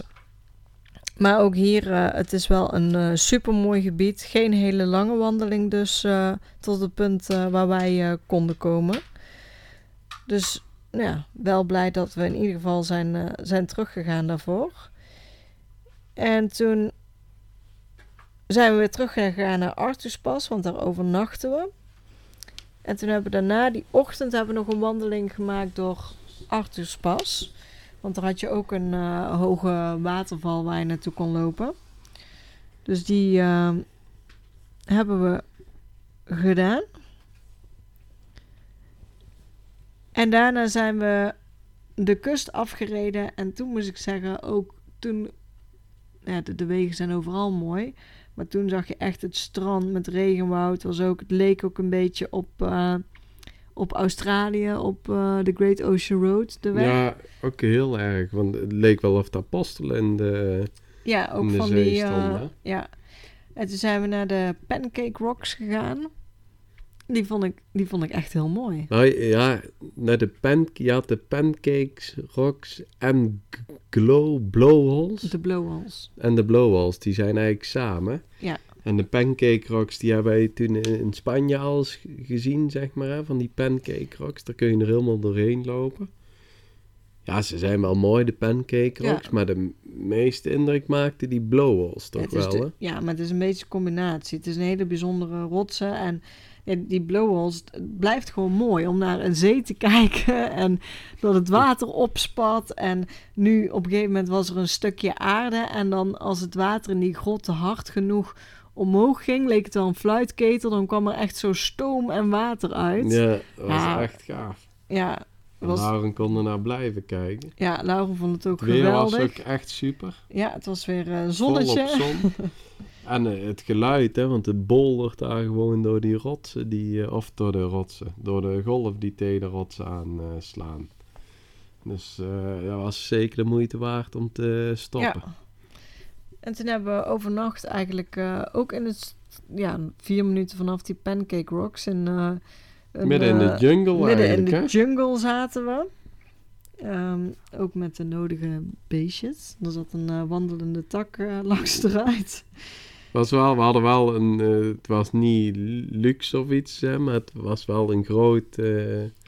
Maar ook hier, eh, het is wel een eh super mooi gebied. Geen hele lange wandeling, dus eh, tot het punt waar wij konden komen. Dus nou ja, wel blij dat we in ieder geval zijn, zijn teruggegaan daarvoor. En toen zijn we weer teruggegaan naar Artuspas, want daar overnachten we. En toen hebben we daarna, die ochtend, hebben we nog een wandeling gemaakt door Artuspas. Want daar had je ook een eh, hoge waterval waar je naartoe kon lopen. Dus die eh, hebben we gedaan. En daarna zijn we de kust afgereden. En toen moest ik zeggen, ook toen... Ja, de, de wegen zijn overal mooi. Maar toen zag je echt het strand met regenwoud. Was ook, het leek ook een beetje op, eh, op Australië, op eh, de Great Ocean Road, de weg. Ja, ook heel erg. Want het leek wel of de apostelen in de... Ja, ook de van die. eh, stonden. ja. En toen zijn we naar de Pancake Rocks gegaan. Die vond ik, die vond ik echt heel mooi. Nou ja, naar de pan, je had de pancakes, rocks en glow, blowholes. De blowholes. En de blowholes, die zijn eigenlijk samen. Ja. En de pancake rocks, die hebben wij toen in Spanje al gezien, zeg maar. Hè, van die pancake rocks, daar kun je er helemaal doorheen lopen. Ja, ze zijn wel mooi, de pancake Ja. rocks. Maar de meeste indruk maakte die blowholes toch wel, de- hè? ja, maar het is een beetje een combinatie. Het is een hele bijzondere rotsen. En die blowholes, het blijft gewoon mooi om naar een zee te [LAUGHS] kijken. En dat het water opspat. En nu op een gegeven moment was er een stukje aarde. En dan als het water in die grotten hard genoeg omhoog ging, leek het wel een fluitketel. Dan kwam er echt zo stoom en water uit. Ja, dat was Ja. echt gaaf. Ja, En was, Lauren kon er naar blijven kijken. ja Laura vond het ook Het weer was geweldig. ook echt super. Ja, het was weer Volop zonnetje. zon. [LAUGHS] En eh, het geluid, hè, want het boldert daar gewoon door die rotsen, die, eh, of door de rotsen, door de golf die tegen de rotsen aanslaan. slaan. dus dat was zeker de moeite waard om te stoppen. Ja. En toen hebben we overnacht eigenlijk eh, ook in het... Ja, vier minuten vanaf die Pancake Rocks. In, eh, een, Midden in de eh, jungle Midden in de hè? jungle zaten we. Ehm, ook met de nodige beestjes. Er zat een wandelende tak [LAUGHS] langs de ruit. Was wel, we hadden wel een, het was niet luxe of iets, hè, maar het was wel een groot,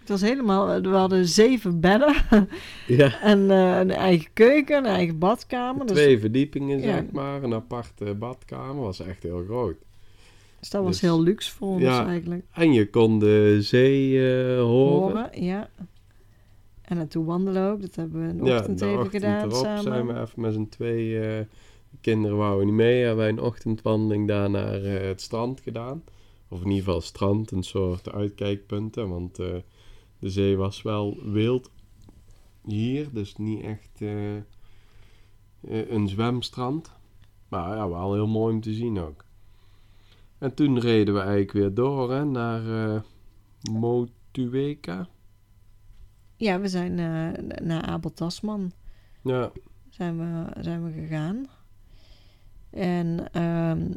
Het was helemaal... We hadden zeven bedden. [LAUGHS] ja, en eh, een eigen keuken, een eigen badkamer. Dus, twee verdiepingen, ja. zeg maar. Een aparte badkamer, was echt heel groot. dus dat was dus- heel luxe voor ons Ja. eigenlijk. En je kon de zee eh, horen. Horen, ja. En naartoe wandelen ook. Dat hebben we in de Ja, ochtend de even ochtend gedaan erop samen. zijn we even met z'n twee... eh, de kinderen wouden niet mee. Hebben wij een ochtendwandeling daar naar eh, het strand gedaan. Of in ieder geval strand, een soort uitkijkpunten. Want eh, de zee was wel wild hier. Dus niet echt eh, eh, een zwemstrand. Maar ja, wel heel mooi om te zien ook. En toen reden we eigenlijk weer door hè, naar eh Motueka. Ja, we zijn naar Abel Tasman Ja, zijn we, zijn we gegaan. En ehm,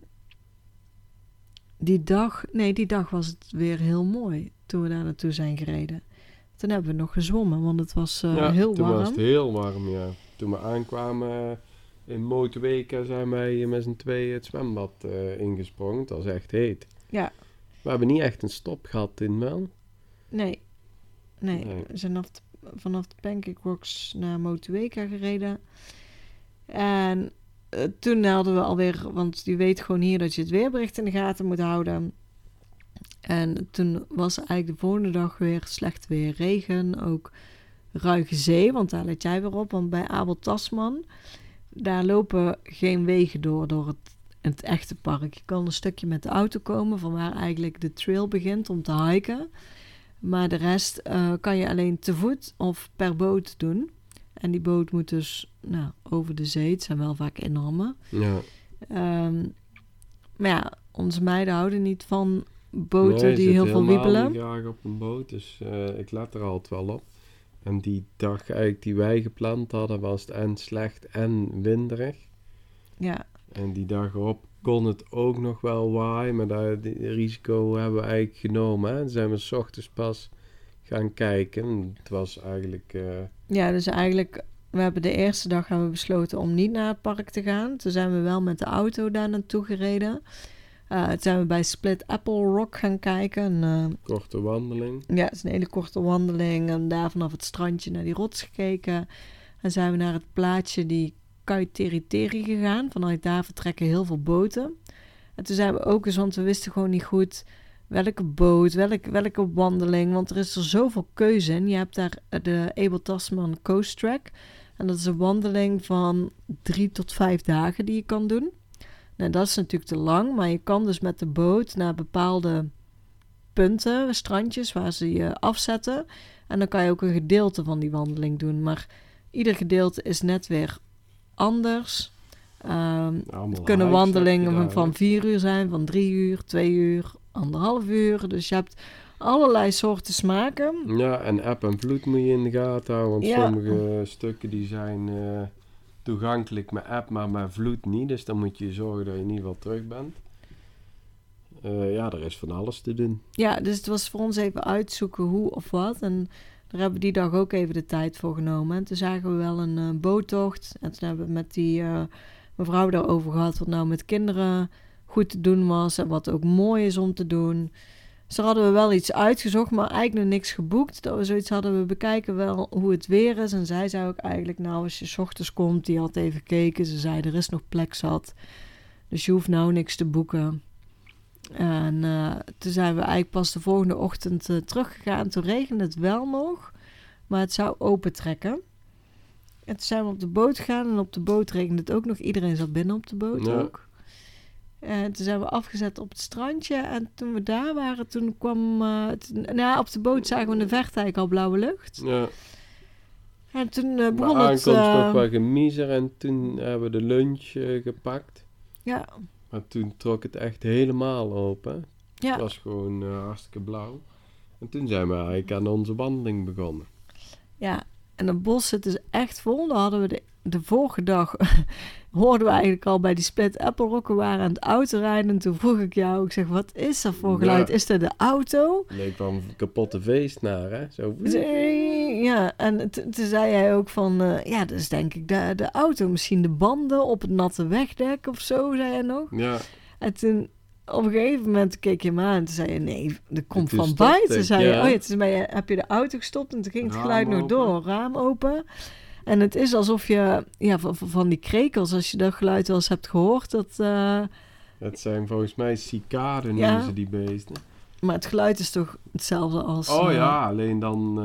die dag, nee, die dag was het weer heel mooi toen we daar naartoe zijn gereden. Toen hebben we nog gezwommen, want het was eh, ja heel toen warm. was het heel warm, ja. Toen we aankwamen eh, in Motueka zijn wij met z'n tweeën het zwembad eh, ingesprongen. Het was echt heet. Ja. We hebben niet echt een stop gehad in wel. Nee, nee, Nee. we zijn vanaf de, vanaf de Pancake Rocks naar Motueka gereden. En toen hadden we alweer, want je weet gewoon hier dat je het weerbericht in de gaten moet houden. En toen was eigenlijk de volgende dag weer slecht weer, regen, ook ruige zee, want daar let jij weer op. Want bij Abel Tasman, daar lopen geen wegen door, door het, het echte park. Je kan een stukje met de auto komen, van waar eigenlijk de trail begint om te hiken. Maar de rest eh, kan je alleen te voet of per boot doen. En die boot moet dus nou, over de zee. Het zijn wel vaak enorme. Ja, Ehm, maar ja, onze meiden houden niet van boten Nee, die heel veel wiebelen. graag op een boot, dus eh, ik let er altijd wel op. En die dag eigenlijk die wij gepland hadden, was het en slecht en winderig. Ja, En die dag erop kon het ook nog wel waaien, maar dat risico hebben we eigenlijk genomen. Hè? Zijn we s ochtends pas gaan kijken. Het was eigenlijk... eh, ja, dus eigenlijk, we hebben de eerste dag hebben we besloten om niet naar het park te gaan. Toen zijn we wel met de auto daar naartoe gereden. Eh, toen zijn we bij Split Apple Rock gaan kijken. Een, eh, korte wandeling. ja, het is een hele korte wandeling. En daar vanaf het strandje naar die rots gekeken. En zijn we naar het plaatsje die Kaiteriteri gegaan. Vanuit daar vertrekken heel veel boten. En toen zijn we ook eens, want we wisten gewoon niet goed welke boot, welke, welke wandeling. Want er is er zoveel keuze in. Je hebt daar de Abel Tasman Coast Track. En dat is een wandeling van drie tot vijf dagen die je kan doen. Nou, dat is natuurlijk te lang, maar je kan dus met de boot naar bepaalde punten, strandjes, waar ze je afzetten. En dan kan je ook een gedeelte van die wandeling doen. Maar ieder gedeelte is net weer anders. Allemaal het kunnen wandelingen van, vier uur zijn, van drie uur, twee uur, anderhalf uur. Dus je hebt allerlei soorten smaken. Ja, en app en vloed moet je in de gaten houden. Want Ja. sommige stukken die zijn eh, toegankelijk met app, maar met vloed niet. Dus dan moet je zorgen dat je in ieder geval terug bent. Eh, ja, er is van alles te doen. Ja, dus het was voor ons even uitzoeken hoe of wat. En daar hebben we die dag ook even de tijd voor genomen. En toen zagen we wel een eh, boottocht. En toen hebben we met die eh, mevrouw daarover gehad wat nou met kinderen goed te doen was. En wat ook mooi is om te doen. Dus daar hadden we wel iets uitgezocht, maar eigenlijk nog niks geboekt. Dat we zoiets hadden, we bekijken wel hoe het weer is. En zij zei ook eigenlijk, nou als je 's ochtends komt, die had even gekeken. Ze zei, er is nog plek zat. Dus je hoeft nou niks te boeken. En eh, toen zijn we eigenlijk pas de volgende ochtend eh, teruggegaan. Toen regende het wel nog, maar het zou opentrekken. En toen zijn we op de boot gegaan en op de boot regende het ook nog. Iedereen zat binnen op de boot Ja. ook. En toen zijn we afgezet op het strandje. En toen we daar waren, toen kwam... nou, ja, op de boot zagen we in de verte eigenlijk al blauwe lucht. Ja, En toen maar begon het... aankomst eh, nog wel gemiezer en toen hebben we de lunch gepakt. ja, Maar toen trok het echt helemaal open. ja. Het was gewoon hartstikke blauw. En toen zijn we eigenlijk aan onze wandeling begonnen. Ja, en het bos zit dus echt vol. Dan hadden we de, de vorige dag, [LAUGHS] hoorden we eigenlijk al bij die Split Apple Rock. We waren aan het autorijden. En toen vroeg ik jou, ik zeg, wat is dat voor geluid? Ja. Is dat de auto? Nee, kwam een kapotte feest naar, hè? Zo. Ja, en toen zei jij ook van, eh, ja, dat is denk ik de, de auto. Misschien de banden op het natte wegdek of zo, zei je nog. Ja, En toen op een gegeven moment keek je me aan en toen zei je, nee, dat komt van buiten. zei je, ja. oh ja, toen je, heb je de auto gestopt en toen ging het Raam geluid nog open. door, raam open. En het is alsof je, ja, van, die krekels, als je dat geluid wel eens hebt gehoord, dat, eh, het zijn volgens mij cicaden Ja. noemen ze die beesten. maar het geluid is toch hetzelfde als Oh eh, ja, alleen dan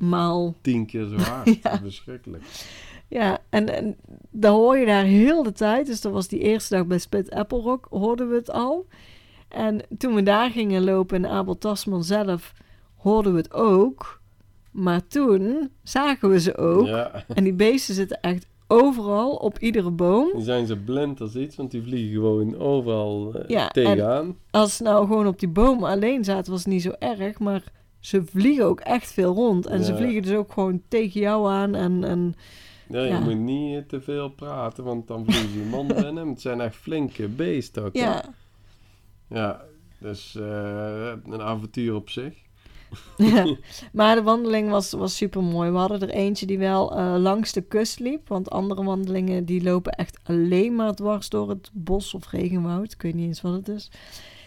eh, maal. tien keer zo [LAUGHS] hard. Ja. Verschrikkelijk. Ja, en, en dan hoor je daar heel de tijd. Dus dat was die eerste dag bij Split Apple Rock, hoorden we het al. En toen we daar gingen lopen in Abel Tasman zelf, hoorden we het ook. Maar toen zagen we ze ook. Ja, En die beesten zitten echt overal, op iedere boom. die zijn ze blind als iets, want die vliegen gewoon overal eh, Ja, tegenaan. Als ze nou gewoon op die bomen alleen zaten, was het niet zo erg. Maar ze vliegen ook echt veel rond. En ze vliegen dus ook gewoon tegen jou aan. En, en Ja, je Ja. moet niet eh, te veel praten, want dan vliegen je mond [LAUGHS] binnen. Het zijn echt flinke beesten ook. hè? ja, Ja, dus eh, een avontuur op zich. Ja, [LAUGHS] maar de wandeling was, was super mooi. We hadden er eentje die wel eh, langs de kust liep. Want andere wandelingen die lopen echt alleen maar dwars door het bos of regenwoud. Ik weet niet eens wat het is.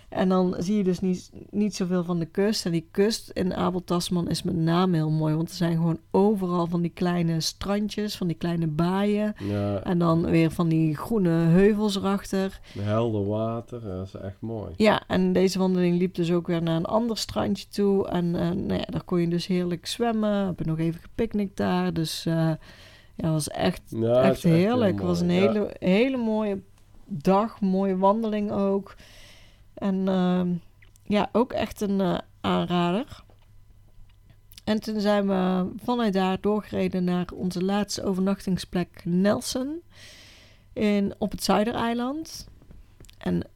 En dan zie je dus niet, niet zoveel van de kust. En die kust in Abel Tasman is met name heel mooi. Want er zijn gewoon overal van die kleine strandjes, van die kleine baaien. Ja, En dan weer van die groene heuvels erachter. helder water, dat is echt mooi. Ja, en deze wandeling liep dus ook weer naar een ander strandje toe. En eh, nou ja, daar kon je dus heerlijk zwemmen. Heb nog even gepicnict daar. Dus eh, ja, was echt, Ja, echt heerlijk. Het was een hele, hele mooie dag, mooie wandeling ook. En ehm, ja, ook echt een eh, aanrader. En toen zijn we vanuit daar doorgereden naar onze laatste overnachtingsplek Nelson. In, op het Zuidereiland. En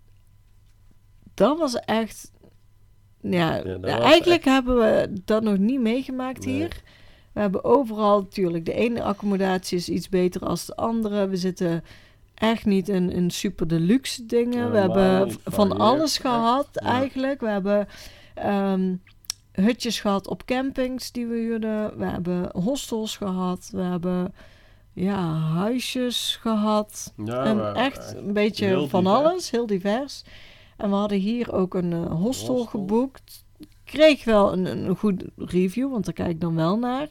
dat was echt ja, was eigenlijk hebben we dat nog niet meegemaakt Nee. hier. We hebben overal natuurlijk, de ene accommodatie is iets beter als de andere. We zitten echt niet in, in super deluxe dingen. we hebben van alles gehad ja. eigenlijk. We hebben ehm, hutjes gehad op campings die we huurden. We hebben hostels gehad. We hebben ja, huisjes gehad. Ja, en echt een beetje van divers. alles, heel divers. En we hadden hier ook een eh, hostel, Hostel. geboekt. Kreeg wel een, een goed review, want daar kijk ik dan wel naar.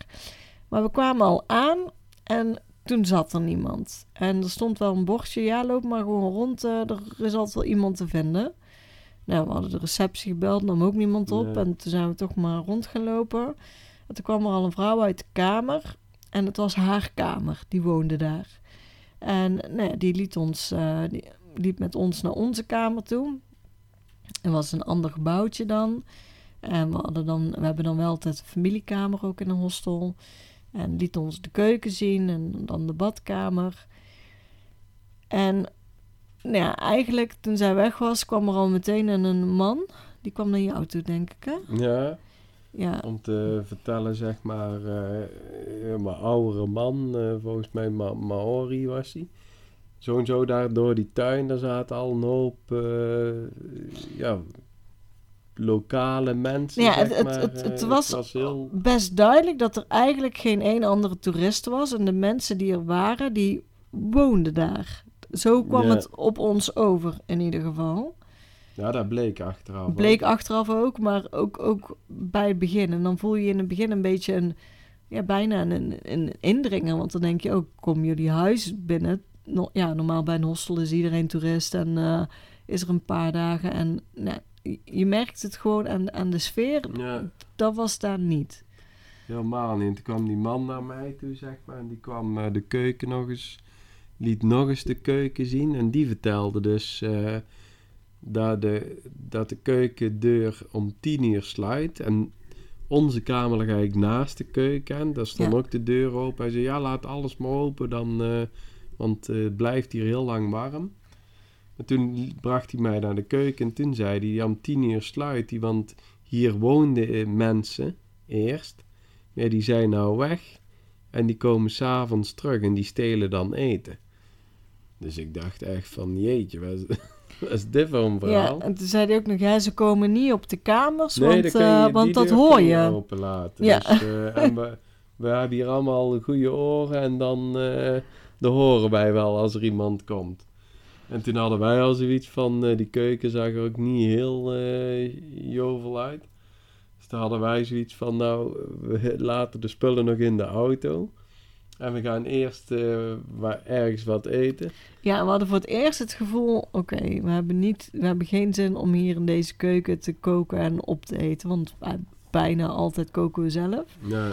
Maar we kwamen al aan en toen zat er niemand. En er stond wel een bordje, ja, loop maar gewoon rond. eh, er is altijd wel iemand te vinden. Nou, we hadden de receptie gebeld, nam ook niemand op. Nee. En toen zijn we toch maar rond gaan lopen. En toen kwam er al een vrouw uit de kamer. En het was haar kamer, die woonde daar. En nou ja, die liet ons, eh, die liep met ons naar onze kamer toe. Er was een ander gebouwtje dan. En we, hadden dan, we hebben dan wel altijd een familiekamer ook in een hostel. En liet ons de keuken zien en dan de badkamer. En nou ja, eigenlijk toen zij weg was, kwam er al meteen een, man. Die kwam naar jou toe, denk ik, hè? Ja, Ja, om te vertellen, zeg maar, een wat oudere man, eh, volgens mij Ma Maori was hij. Zo en zo daar door die tuin, daar zaten al een hoop, eh, ja, lokale mensen, Ja, het- het- maar. het- het Eh, was- heel... best duidelijk dat er eigenlijk geen een andere toerist was. En de mensen die er waren, die woonden daar. Zo kwam Ja. het op ons over, in ieder geval. Ja, dat bleek achteraf. Bleek ook. achteraf ook, maar ook, ook bij het begin. En dan voel je in het begin een beetje een, ja, bijna een, een indringer. Want dan denk je ook, kom jullie huis binnen? No- ja, normaal bij een hostel is iedereen toerist en eh, is er een paar dagen. En nou, je- merkt het gewoon aan, aan de sfeer. Ja, Dat was daar niet. helemaal niet. Toen kwam die man naar mij toe, zeg maar. En die kwam eh, de keuken nog eens... Liet nog eens de keuken zien. En die vertelde dus... eh, dat, de, dat de keukendeur om tien uur sluit. En onze kamer lag eigenlijk naast de keuken. En daar stond Ja. ook de deur open. Hij zei, ja, laat alles maar open. Dan, eh, want het blijft hier heel lang warm. En toen bracht hij mij naar de keuken. En toen zei hij, ja, om tien uur sluit hij. Want hier woonden eh, mensen eerst. Maar die zijn nou weg. En die komen s'avonds terug en die stelen dan eten. Dus ik dacht echt van, jeetje, wat is, [LAUGHS] wat is dit voor een Ja, verhaal? en toen zei hij ook nog, ja, ze komen niet op de kamers, Nee, want, dan eh, want dat hoor je. openlaten. Ja. Dus, eh, en we, we hebben hier allemaal goede oren en dan eh dan horen wij wel als er iemand komt. En toen hadden wij al zoiets van, eh, die keuken zag er ook niet heel eh, jovel uit. Dus toen hadden wij zoiets van, nou, we laten de spullen nog in de auto. En we gaan eerst eh, waar, ergens wat eten. Ja, we hadden voor het eerst het gevoel, oké, we hebben niet, we hebben geen zin om hier in deze keuken te koken en op te eten, want bijna altijd koken we zelf. Ja,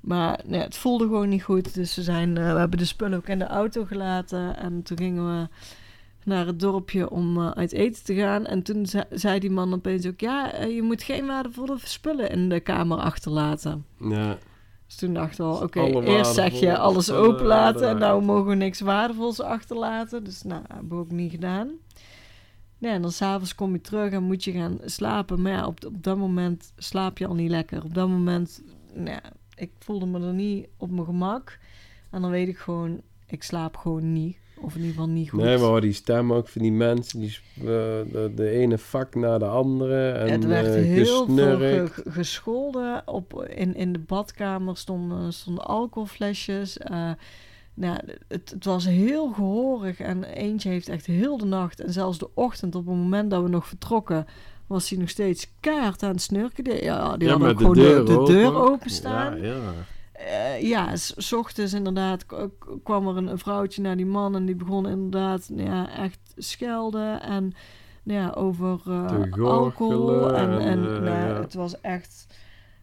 Maar nee, het voelde gewoon niet goed, dus we, zijn, we hebben de spullen ook in de auto gelaten en toen gingen we naar het dorpje om eh, uit eten te gaan. En toen zei, zei die man opeens ook, ja, eh, je moet geen waardevolle spullen in de kamer achterlaten. ja. Dus toen dachten we, al, oké, Alle eerst zeg je alles openlaten en nou mogen we niks waardevols achterlaten. Dus nou, hebben we ook niet gedaan. Ja, en dan s'avonds kom je terug en moet je gaan slapen. Maar ja, op, op dat moment slaap je al niet lekker. Op dat moment, nou, ik voelde me er niet op mijn gemak. En dan weet ik gewoon, ik slaap gewoon niet. Of in ieder geval niet goed. Nee, maar die stem ook van die mensen, die, eh, de, de ene vak naar de andere. En, het werd eh, heel veel ge- gescholden. Op, in, in de badkamer stonden, stonden alcoholflesjes. Eh, nou, het, het was heel gehoorig. En eentje heeft echt heel de nacht en zelfs de ochtend, op het moment dat we nog vertrokken, was hij nog steeds kaart aan het snurken. Die, ja, die Ja, hadden met ook gewoon de, de deur openstaan. Ja, heel Eh, ja, s, ochtends inderdaad kwam er een, een vrouwtje naar die man en die begon inderdaad nou ja, echt schelden en nou ja, over eh, alcohol. En, en, en eh, nou, ja. het was echt...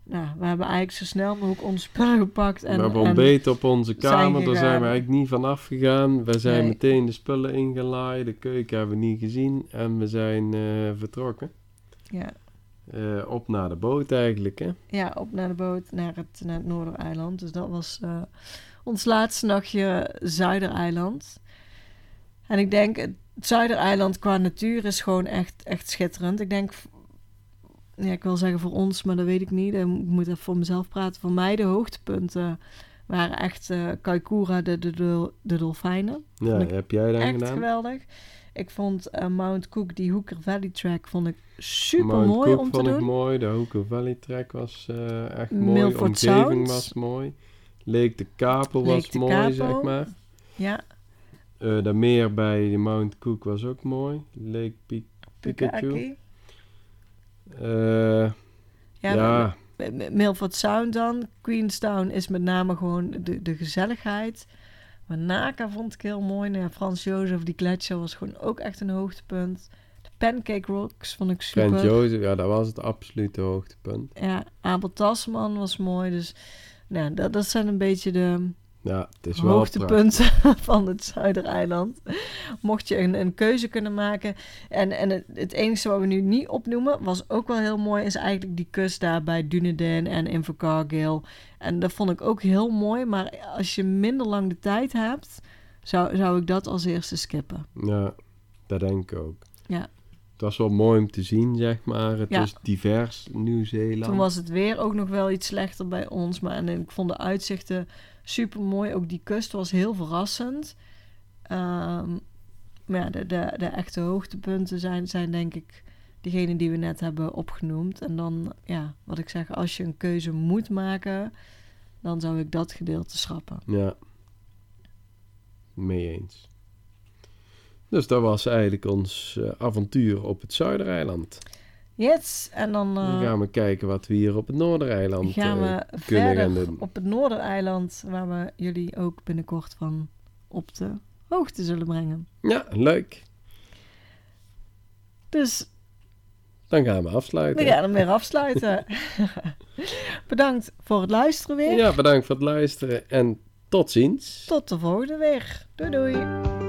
Nou, we hebben eigenlijk zo snel mogelijk onze [LAUGHS] spullen gepakt. En, we hebben en- ontbeten op onze kamer, daar zijn we eigenlijk niet van afgegaan. We zijn Nee. meteen de spullen ingelaaid, de keuken hebben we niet gezien en we zijn vertrokken. ja, Eh, op naar de boot eigenlijk, hè? ja, op naar de boot naar het, naar het Noordereiland. Dus dat was eh, ons laatste nachtje Zuidereiland. En ik denk, het Zuidereiland qua natuur is gewoon echt, echt schitterend. Ik denk, ja, ik wil zeggen voor ons, maar dat weet ik niet. Ik moet even voor mezelf praten. Voor mij de hoogtepunten waren echt uh, Kaikoura, de, de, de, de dolfijnen. Ja, heb jij echt gedaan? geweldig. Ik vond uh, Mount Cook, die Hooker Valley Track, vond ik super Mount mooi Cook om te vond doen. ik mooi. De Hooker Valley Track was eh, echt mooi. Milford De omgeving Sound. was mooi. Lake de Kapel was de mooi, Kapel. zeg maar. Ja, Eh de meer bij de Mount Cook was ook mooi. Lake Pi- Pikachu. Eh, Ja, ja, Milford Sound dan. Queenstown is met name gewoon de, de gezelligheid. Maar Naka vond ik heel mooi. Nou ja, Frans Jozef, die gletsjer was gewoon ook echt een hoogtepunt. De Pancake Rocks vond ik super. Grant Joseph, ja, dat was het absolute hoogtepunt. Ja, Abel Tasman was mooi. Dus nou, dat, dat zijn een beetje de Ja, het is wel prachtig. [LAUGHS] van het Zuidereiland. Mocht je een, een keuze kunnen maken. En, en het, het enige wat we nu niet opnoemen, was ook wel heel mooi, is eigenlijk die kust daar bij Dunedin en Invercargill. En dat vond ik ook heel mooi. Maar als je minder lang de tijd hebt, zou, zou ik dat als eerste skippen. Ja, dat denk ik ook. Ja. Het was wel mooi om te zien, zeg maar. Het Ja. is divers Nieuw-Zeeland. Toen was het weer ook nog wel iets slechter bij ons. Maar en ik vond de uitzichten super mooi. Ook die kust was heel verrassend. Ehm, maar ja, de, de, de echte hoogtepunten zijn, zijn denk ik degene die we net hebben opgenoemd. En dan, ja, wat ik zeg, als je een keuze moet maken, dan zou ik dat gedeelte schrappen. Ja. Mee eens. Dus dat was eigenlijk ons eh, avontuur op het Zuidereiland. Yes, en dan Dan eh, gaan we kijken wat we hier op het Noordereiland gaan eh, kunnen gaan doen. op het Noordereiland, waar we jullie ook binnenkort van op de hoogte zullen brengen. Ja, leuk. Dus Dan gaan we afsluiten. We gaan hem weer afsluiten. [LAUGHS] Bedankt voor het luisteren weer. Ja, bedankt voor het luisteren en tot ziens. Tot de volgende weer. Doei doei.